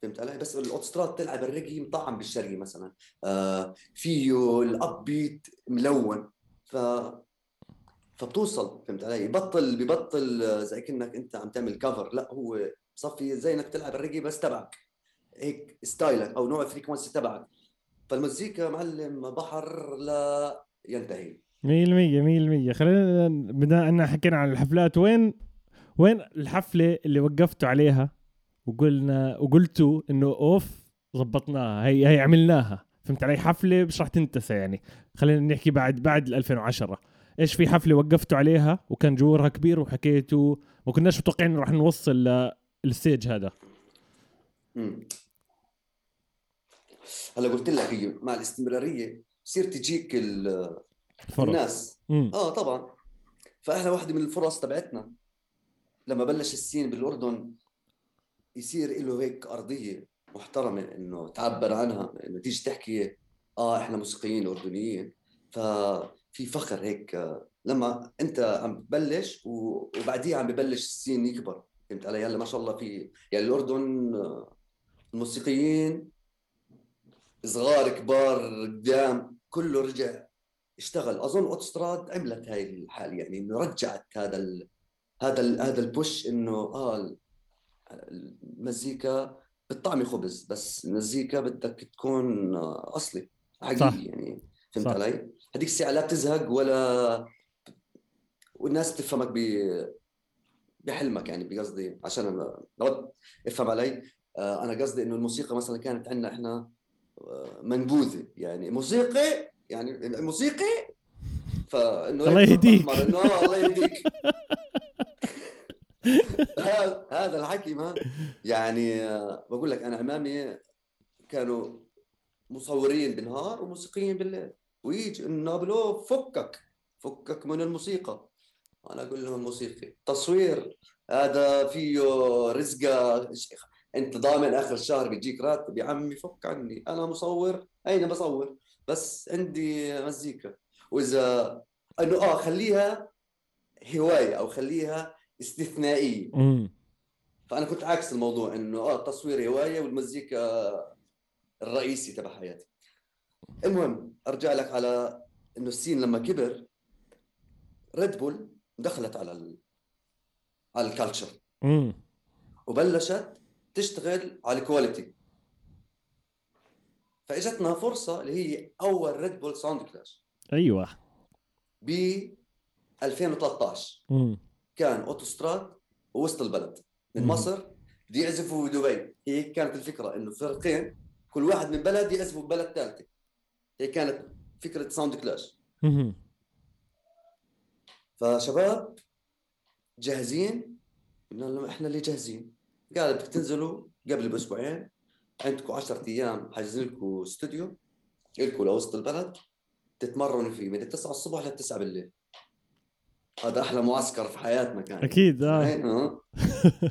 فهمت علي؟ بس الاوتوستراد تلعب الريجي مطعم بالشرقي مثلا. آه فيه ال upbeat ملون. ف فبتوصل فهمت علي؟ ببطل ببطل زي كأنك أنت عم تعمل cover لا هو بصفي زي إنك تلعب الريجي بس تبعك. هيك style ك أو نوع ال frequency تبعك. فالمزيكا معلم بحر لا ينتهي.
مية المية مية المية خلينا بما أن حكينا عن الحفلات وين وين الحفلة اللي وقفتوا عليها وقلنا وقلتوا إنه أوف ضبطناها هي هي عملناها. فهمت علي؟ حفلة مش راح تنتسى يعني. خلينا نحكي بعد بعد ال 2010 إيش في حفلة وقفتوا عليها وكان جمهورها كبير وحكيتوا ما كناش متوقعين راح نوصل للستيج هذا.
هلا قلت لك هي مع الاستمرارية بصير تجيك ال-
فرص
الناس.
مم.
آه طبعا. فاحنا واحدة من الفرص تبعتنا لما بلش السين بالأردن يصير له هيك أرضية محترمة إنه تعبر عنها إنه تيجي تحكي آه إحنا موسيقيين أردنيين. ففي فخر هيك. لما أنت عم تبلش وبعديها عم ببلش السين يكبر. فهمت علي؟ هلأ ما شاء الله في يعني الأردن الموسيقيين صغار كبار قدام كله رجع اشتغل أظن اوتوستراد عملت هاي الحال يعني إنه رجعت هذا ال هذا ال هذا البوش إنه آه ال- المزيكا بتطعمي خبز بس المزيكا بدك تكون أصلي حقيقي
صح.
يعني فهمت
صح.
علي؟ هذيك الساعة لا بتزهق ولا والناس بتفهمك ب بحلمك يعني بقصدي عشان أنا افهم علي آه، أنا قصدي إنه الموسيقى مثلا كانت عندنا إحنا آه، منبوذة يعني موسيقي يعني موسيقي فإنه
الله يهديك.
إنه الله يهديك. *laughs* هذا الحكي ما يعني آه، بقول لك أنا أمامي كانوا مصورين بالنهار وموسيقيين بالليل. ويجي النابلو فكك فكك من الموسيقى. أنا أقول لهم موسيقي تصوير. هذا فيه رزقة. إنت ضامن آخر الشهر بيجيك راتب. يا عمي فك عني. أنا مصور. أين بصور؟ بس عندي مزيكا. وإذا إنه آه خليها هواية أو خليها استثنائية.
مم.
فأنا كنت عكس الموضوع إنه آه التصوير هواية والمزيكا الرئيسي تبع حياتي. المهم أرجع لك على إنه السين لما كبر Red Bull دخلت على ال... على ال
culture.
وبلشت تشتغل على ال quality فاجتنا فرصة اللي هي أول Red Bull Sound Clash
أيوه.
ب 2013
مم.
كان أوتوستراد ووسط البلد. من
مم.
مصر بده يعزفوا بدبي هي كانت الفكرة إنه فريقين كل واحد من بلد يعزفوا ببلد ثالثه هي كانت فكرة ساوند كلاش
مم.
فشباب جاهزين؟ قلنا لهم إحنا اللي جاهزين. قال بدك تنزلوا قبل بأسبوعين. عندكم 10 أيام حاجزين لكم استوديو لكم لوسط البلد تتمرنوا فيه من 9 الصبح ل 9 بالليل. هذا أحلى معسكر في حياتنا كان.
أكيد
آه؟ آه. *laughs*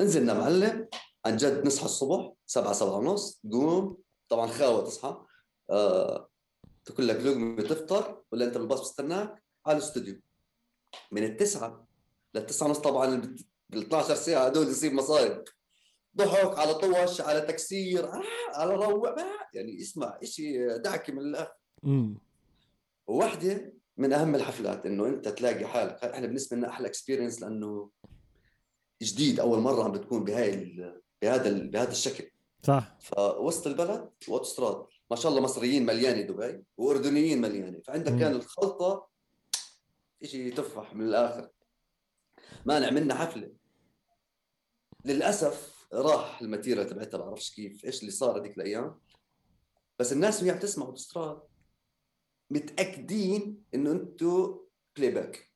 نزلنا معلم عن جد نصحى الصبح سبعة سبعة ونص تقوم. طبعا خاوة تصحى. آه، تاكل لك لقمة تفطر ولا أنت بالباص بستناك على الاستوديو. من التسعة للتسعة ونص طبعا بال 12 ساعة هدول يصير مصايب. ضحك على طوش على تكسير آه، على روع يعني اسمع إشي دعكة من
الآخر.
وواحدة من أهم الحفلات إنه أنت تلاقي حالك إحنا بالنسبة لنا أحلى اكسبيرينس لأنه جديد أول مرة عم بتكون بهاي ال- بهذا ال- بهذا الشكل.
صح.
فوسط البلد واوتوستراد ما شاء الله مصريين مليانة دبي وأردنيين مليانة. فعندك
مم.
كان الخلطة شيء تفرح من الآخر. ما عملنا حفلة. للأسف راح ال material تبعتها بعرفش كيف إيش اللي صار هذيك الأيام. بس الناس وهي عم تسمع اوتوستراد متأكدين إنه أنتم playback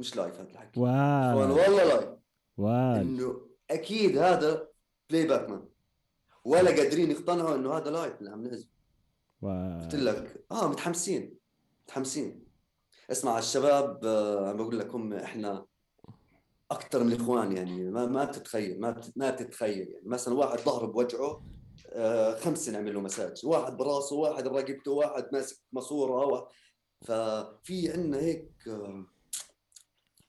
مش live هذا الحكي.
wow.
والله live
wow.
إنه أكيد هذا playback man ولا قادرين يقتنعوا إنه هذا live اللي عم نعزف.
wow.
قلت لك آه متحمسين متحمسين. اسمع الشباب آه عم بقول لك هم إحنا أكثر من الاخوان يعني ما ما بتتخيل ما ما بتتخيل يعني. مثلا واحد ظهره بوجعه آه خمسة نعمل له مساج واحد براسه واحد برقبته واحد ماسك ماسورة وا- ففي عندنا هيك آه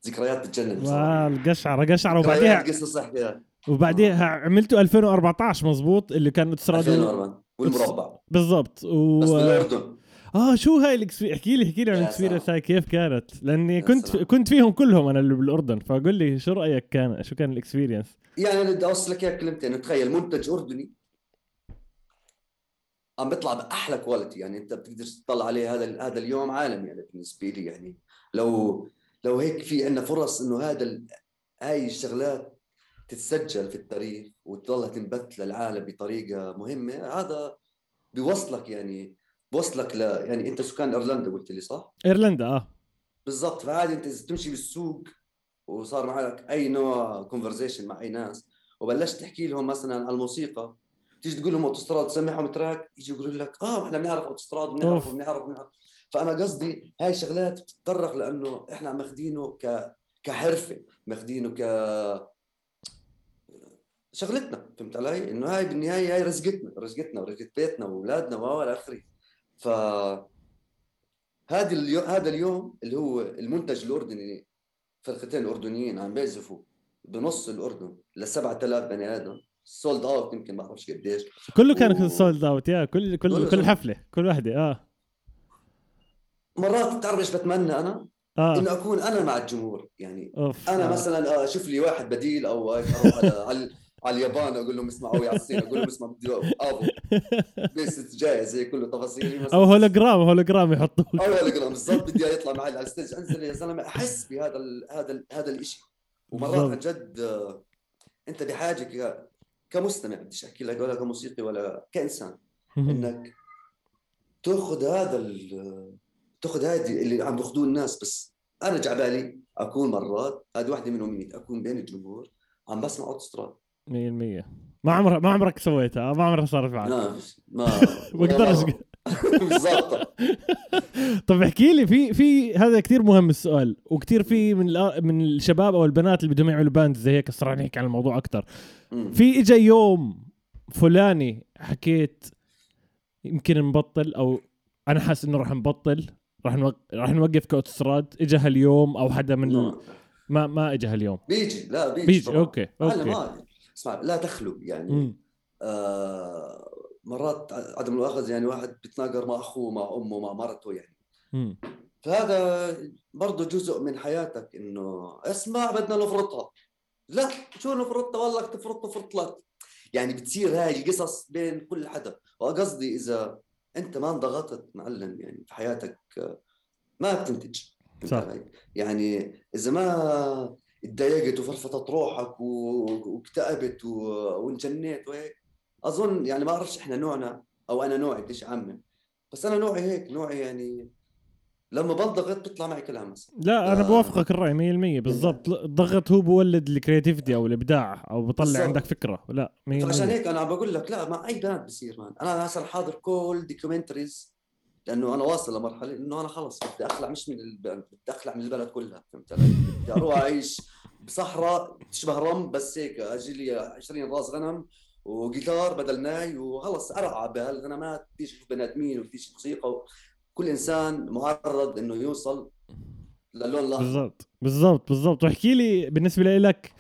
ذكريات بتجنن
القشعره قشعره وبعديها
قصص احكيها
وبعديها عملتوا 2014 مزبوط اللي كان اوتوستراد
2004 والمربع.
بالضبط. و...
بس بالأردن.
آه شو هاي ال experience احكي لي احكي لي عن ال
experience.
هاي كيف كانت؟
لأني
كنت. كنت فيهم كلهم أنا اللي بالأردن فقول لي شو رأيك كان شو كان ال experience؟
يعني أنا بدي أوصل لك اياها كلمتين. تخيل منتج أردني عم بيطلع بأحلى quality يعني أنت بتقدر تطلع عليه هذا هذا اليوم عالمي يعني بالنسبة لي. يعني لو لو هيك في عندنا فرص إنه هذا هاي الشغلات تتسجل في التاريخ وتضلها تنبث للعالم بطريقة مهمة هذا بيوصلك يعني بوصلك ل يعني أنت سكان أيرلندا قلت لي صح؟
إيرلندا آه
بالضبط فعادي أنت تمشي بالسوق وصار معك أي نوع conversation مع أي ناس وبلشت تحكي لهم مثلا على الموسيقى تيجي تقول لهم أوتوستراد تسمعهم تراك يجي يقولوا لك آه إحنا بنعرف أوتوستراد بنعرف
أوف.
بنعرف بنعرف فأنا قصدي هاي شغلات بتتطرق لأنه إحنا ماخذينه ك كحرفة ماخذينه ك شغلتنا فهمت علي؟ إنه هاي بالنهاية هاي رزقتنا رزقتنا ورزقت بيتنا وأولادنا وإلى آخره ف هذا اليوم هذا اليوم اللي هو المنتج الأردني فرقتين اردنيين عم بيعزفوا بنص الأردن ل 7000 بني آدم sold out يمكن ما بعرفش قديش
كله كان
و-
sold out يا كل كل كل
sold.
حفلة كل وحدة آه
مرات بتعرف إيش بتمنى أنا؟
آه
إنه أكون أنا مع الجمهور يعني
أوف
أنا
آه.
مثلا آه، أشوف لي واحد بديل أو أروح *laughs* على على, على اليابان أقول لهم اسمعوا على الصين أقول لهم اسمع بدي افو بس جاهز هيك كله تفاصيل
أو هولوجرام هولوجرام يحطوه.
أو هولوجرام بالضبط بدي يطلع معي على ال stage. أنزل يا زلمة أحس بهذا ال هذا ال هذا الشيء ومرات عن. جد أنت بحاجه كمستمع بديش أحكي لك ولا كموسيقي ولا كإنسان إنك تأخذ هذا تأخذ هذه اللي عم بياخذوه الناس. بس أنا جعبالي أكون مرات هذه واحدة منهم مين أكون بين الجمهور عم بسمع اوتوستراد
100% ما عمرك ما عمرك سويتها ما عمرك صار معك.
ما *laughs* ما
بقدرش *laughs*
بالضبط. *laughs*
طب احكي لي في في هذا كثير مهم السؤال وكثير في من من الشباب أو البنات اللي بدهم يعملوا band زي هيك صار نحكي عن الموضوع
أكثر.
في اجى يوم فلاني حكيت يمكن نبطل أو أنا حاسس إنه راح نبطل راح نوق... راح نوقف كاوتوستراد اجى هاليوم أو حدا من. ما ما اجى هاليوم.
بيجي لا بيجي,
بيجي. okay
okay. اسمع لا تخلو يعني. آه مرات عدم المؤاخذه يعني واحد بيتناقر مع أخوه مع أمه مع مرته يعني. فهذا برضه جزء من حياتك إنه اسمع بدنا نفرطها. لا شو نفرطها؟ والله تفرطها فرط لك يعني بتصير هاي القصص بين كل حدا. وقصدي إذا أنت ما انضغطت معلم يعني في حياتك آه، ما بتنتج.
صح.
يعني إذا ما اتضايقت وفرفطت روحك واكتئبت و- وانجنيت وهيك. أظن يعني ما بعرفش إحنا نوعنا أو أنا نوعي بديش اعمم بس أنا نوعي هيك نوعي يعني لما بنضغط بيطلع معي كلام مثلا.
لا أنا
آه.
بوافقك الرأي 100% بالضبط. الضغط هو بولد ال creativity أو الإبداع أو بطلع
بالضبط.
عندك فكرة. لا 100%
فعشان هيك أنا عم بقول لك لا مع أي بنات بصير man أنا مثلا حاضر كل documentaries لأنه أنا واصل لمرحلة إنه أنا خلص بدي أخلع مش من البلد بدي أخلع من البلد كلها فهمت علي؟ بدي أروح أعيش بصحراء تشبه رم بس هيك أجي لي 20 راس غنم وجيتار بدل ناي وخلص ارعى بهالغنمات بدي أشوف بني آدمين أشوف موسيقى كل إنسان معرض إنه يوصل للون الأحمر.
بالضبط بالضبط بالضبط. واحكي لي بالنسبة لك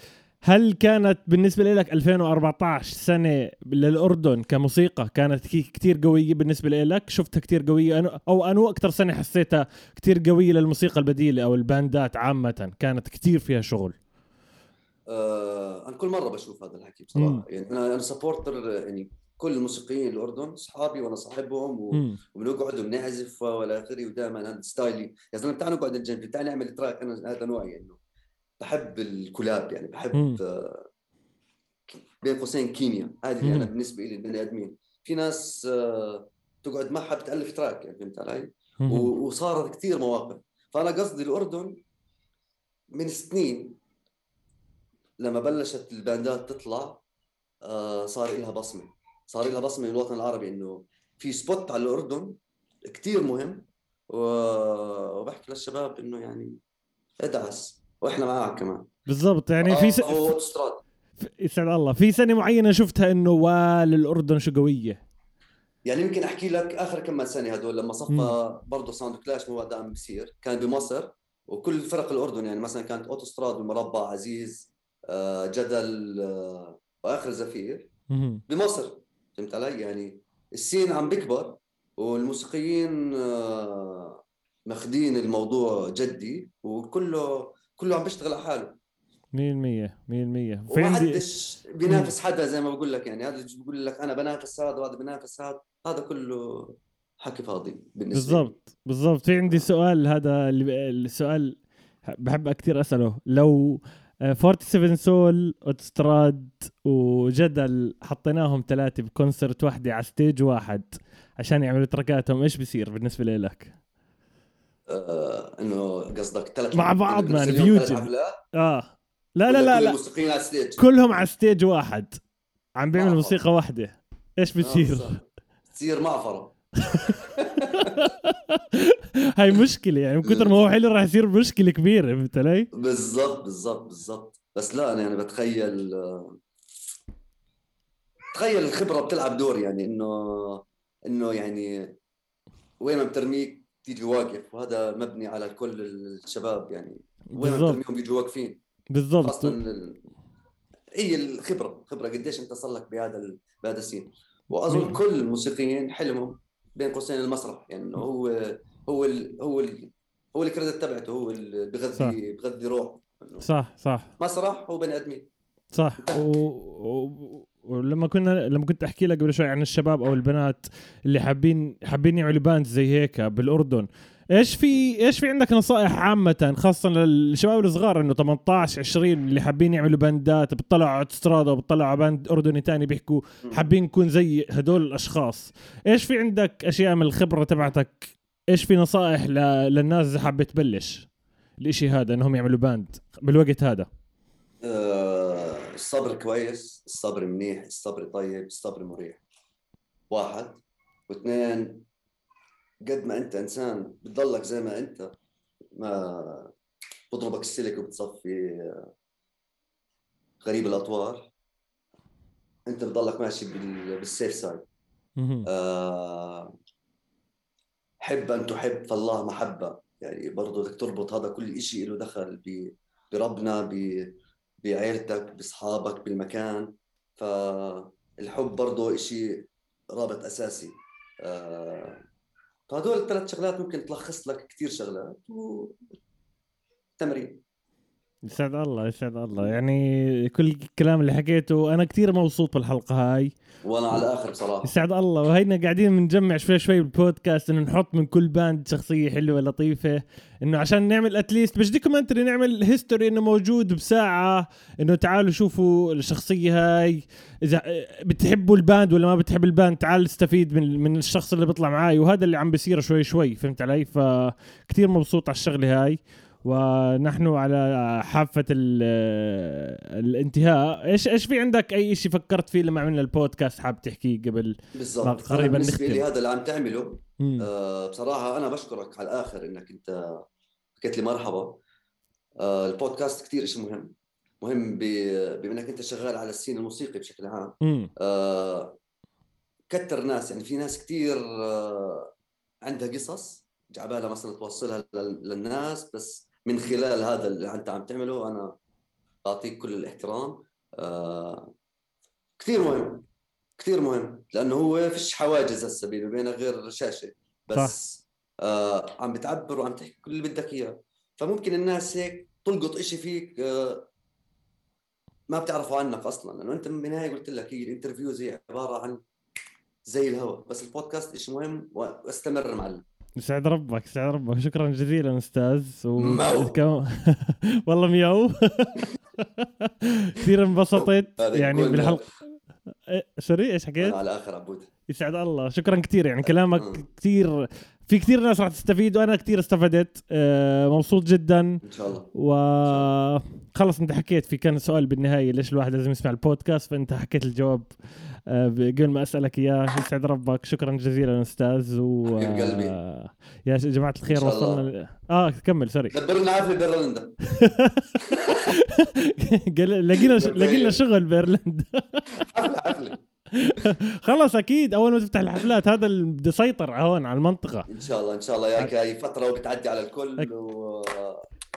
هل كانت بالنسبة لك 2014 سنة للأردن كموسيقى كانت كثير قوية بالنسبة لك شفتها كثير قوية؟ أنا- أو أنو أكثر سنة حسيتها كثير قوية للموسيقى البديلة أو الباندات عامة كانت كثير فيها شغل؟
آه أنا كل مرة بشوف هذا الحكي
مم.
بصراحه يعني أنا أنا supporter يعني كل الموسيقيين الأردن اصحابي وأنا صاحبهم و...
مم.
وبنقعد وبنعزف وإلى آخره ودائما هذا style ي يا زلمة تعال نقعد الجنب تعال نعمل track أنا هذا نوعي انه بحب ال collab يعني
مم.
بحب آه، بين قوسين كيمياء هذه اللي أنا
مم.
بالنسبة لي البني آدمين في ناس آه، تقعد معها بتالف track يعني فهمت علي؟ و- وصارت كثير مواقف فأنا قصدي الأردن من سنين لما بلشت الباندات تطلع آه، صار لها بصمة. صار لها بصمة بالوطن العربي إنه في spot على الأردن كثير مهم وبحكي للشباب إنه يعني ادعس وإحنا معك كمان.
بالضبط يعني في س...
آه، أوتوستراد.
يسعد الله. في سنة معينة شفتها إنه وال الاردن شو قوية؟
يعني يمكن أحكي لك آخر كم سنة هدول لما صفى برضه sound clash مو دائما بصير كان بمصر وكل فرق الأردن يعني مثلا كانت أوتوستراد والمربع عزيز جدل آه، واخر زفير
مهم.
بمصر فهمت علي؟ يعني ال scene عم بيكبر والموسيقيين آه، ماخذين الموضوع جدي وكله كله عم بيشتغل على حاله.
100% 100% في
وما حدش بينافس حدا زي ما بقول لك يعني. هذا بيقول لك أنا بنافس هذا وهذا بنافس هذا. هذا كله حكي فاضي بالنسبة.
بالضبط بالضبط. في عندي سؤال هذا اللي السؤال بحب كثير أسأله. لو آه، 47 سول أوتستراد وجدل حطيناهم ثلاثة ب concert واحدة على stage واحد عشان يعملوا تركاتهم. إيش بصير بالنسبة لك؟
آه إنه قصدك ثلاث
مع بعض
man، ثلاث fusion.
آه. لا لا لا لا.
الموسيقيين على ال stage
كلهم على stage واحد. عم بيعملوا. موسيقى واحدة. إيش
آه،
بتصير؟
تصير معفره *laughs* *laughs*
هاي مشكلة يعني من كثر ما هو حلو راح يصير مشكلة كبيرة فهمت علي؟
بالضبط بالضبط بالضبط. بس لا أنا يعني بتخيل تخيل الخبرة بتلعب دور يعني إنه إنه يعني وين ما بترميك تيجي واقف وهذا مبني على كل الشباب يعني وين ما بترميهم بيجوا واقفين.
بالضبط.
خاصة ال- هي الخبرة خبرة قديش أنت صار لك بهذا ال- بهذا السين
وأظن.
كل الموسيقيين حلمهم بين قوسين المسرح يعني إنه هو هو ال هو ال هو الكريدت تبعته هو اللي. بغذي بغذي روح.
صح صح.
مسرح هو بني آدمين.
صح. و... و... ولما كنا لما كنت أحكي لك قبل شوي عن الشباب أو البنات اللي حابين حابين يعملوا band زي هيك بالأردن إيش في إيش في عندك نصائح عامة خاصة للشباب الصغار؟ إنه 18 20 اللي حابين يعملوا باندات بيطلعوا على اوتوستراد وبيطلعوا على band أردني تاني بيحكوا حابين نكون زي هدول الأشخاص. إيش في عندك أشياء من الخبرة تبعتك؟ إيش في نصائح ل... للناس إذا حابة تبلش؟ الإشي هذا إنهم يعملوا band بالوقت هذا.
آه، الصبر كويس الصبر منيح الصبر طيب الصبر مريح. واحد. واثنين قد ما أنت إنسان بتضلك زي ما أنت ما بضربك السلك وبتصفي غريب الأطوار. أنت بتضلك ماشي بال- بالسيف سايد. آه، حب أن تحب فالله محبة. يعني برضو بدك تربط هذا كل إشي له دخل بربنا ب- بعيلتك بأصحابك بالمكان. فالحب برضو إشي رابط أساسي. آه، فهدول الثلاث شغلات ممكن تلخص لك كثير شغلات وتمرين
يسعد الله يسعد الله. يعني كل الكلام اللي حكيته أنا كثير مبسوط بالحلقة هاي.
وأنا على الآخر بصراحة.
يسعد الله. وهينا قاعدين بنجمع شوي شوي بالبودكاست إنه نحط من كل band شخصية حلوة لطيفة. إنه عشان نعمل at least مش documentary نعمل history إنه موجود بساعة. إنه تعالوا شوفوا الشخصية هاي. إذا بتحبوا ال band ولا ما بتحب ال band تعال استفيد من من الشخص اللي بيطلع معاي. وهذا اللي عم بيصير شوي شوي فهمت علي؟ فكتير مبسوط على الشغلة هاي. ونحن على حافة ال- الانتهاء. إيش إيش في عندك أي شيء فكرت فيه لما عملنا البودكاست حاب تحكيه قبل؟
بالضبط.
قريباً
بالنسبة لي. هذا اللي عم تعمله. آه، بصراحة أنا بشكرك على الآخر إنك أنت حكيت لي مرحبا. آه، البودكاست كثير شيء مهم. مهم بما إنك أنت شغال على السين الموسيقي بشكل عام. آه، كتر ناس. يعني في ناس كثير آه، عندها قصص جعبالها مثلا توصلها لل- للناس بس من خلال هذا اللي أنت عم تعمله أنا أعطيك كل الاحترام. آه، كثير مهم كثير مهم لأنه هو فيش حواجز هسه بيني وبينك غير شاشه بس آه عم بتعبر وعم تحكي كل اللي بدك إياه. فممكن الناس هيك تلقط إشي فيك آه ما بتعرفوا عنك أصلا. لأنه أنت من النهاية قلت لك هي ال interviews هي عبارة عن زي الهواء بس البودكاست إشي مهم واستمر معلم.
يسعد ربك يسعد ربك. شكرا جزيلا أستاذ. و... *laughs* والله مياو. *laughs* كثير انبسطت. يعني بالحلقة. إيه، sorry إيش حكيت؟
على آخر عبود.
يسعد الله. شكرا كثير. يعني كلامك
مم.
كثير في كثير ناس راح تستفيد وأنا كثير استفدت. آه، مبسوط جدا.
إن شاء الله.
و خلص أنت حكيت في كان سؤال بالنهاية ليش الواحد لازم يسمع البودكاست؟ فأنت حكيت الجواب. قبل ما أسألك اياه يسعد ربك شكرا جزيلا أستاذ و
حبيب قلبي.
آه، يا جماعة الخير. وصلنا ل... آه كمل sorry.
دبرنا حفلة بايرلندا *laughs*
قال- لقينا لقينا شغل بايرلندا
حفلة حفلة.
خلص أكيد. أول ما تفتح الحفلات هذا اللي بده يسيطر هون على المنطقة.
إن شاء الله إن شاء الله. ياك هاي فترة وبتعدي على الكل
أك-
و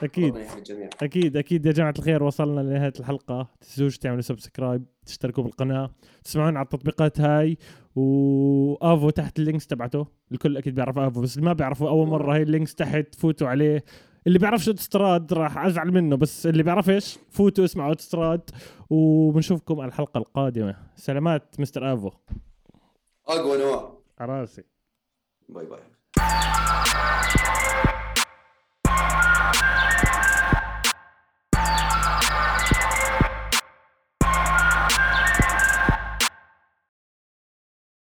أكيد. الجميع.
أكيد أكيد. يا جماعة الخير وصلنا لنهاية الحلقة. تنسوش تعملوا subscribe تشتركوا بالقناة تسمعون على التطبيقات هاي وآفو تحت ال links تبعته. الكل أكيد بيعرف آفو بس اللي ما بيعرفوا أول مرة هاي ال links تحت فوتوا عليه. اللي بيعرفش اوتستراد راح أزعل منه بس اللي بيعرفش فوتوا اسمعوا اوتستراد وبنشوفكم على الحلقة القادمة. سلامات مستر آفو.
أقوى نوع
على راسي.
bye bye.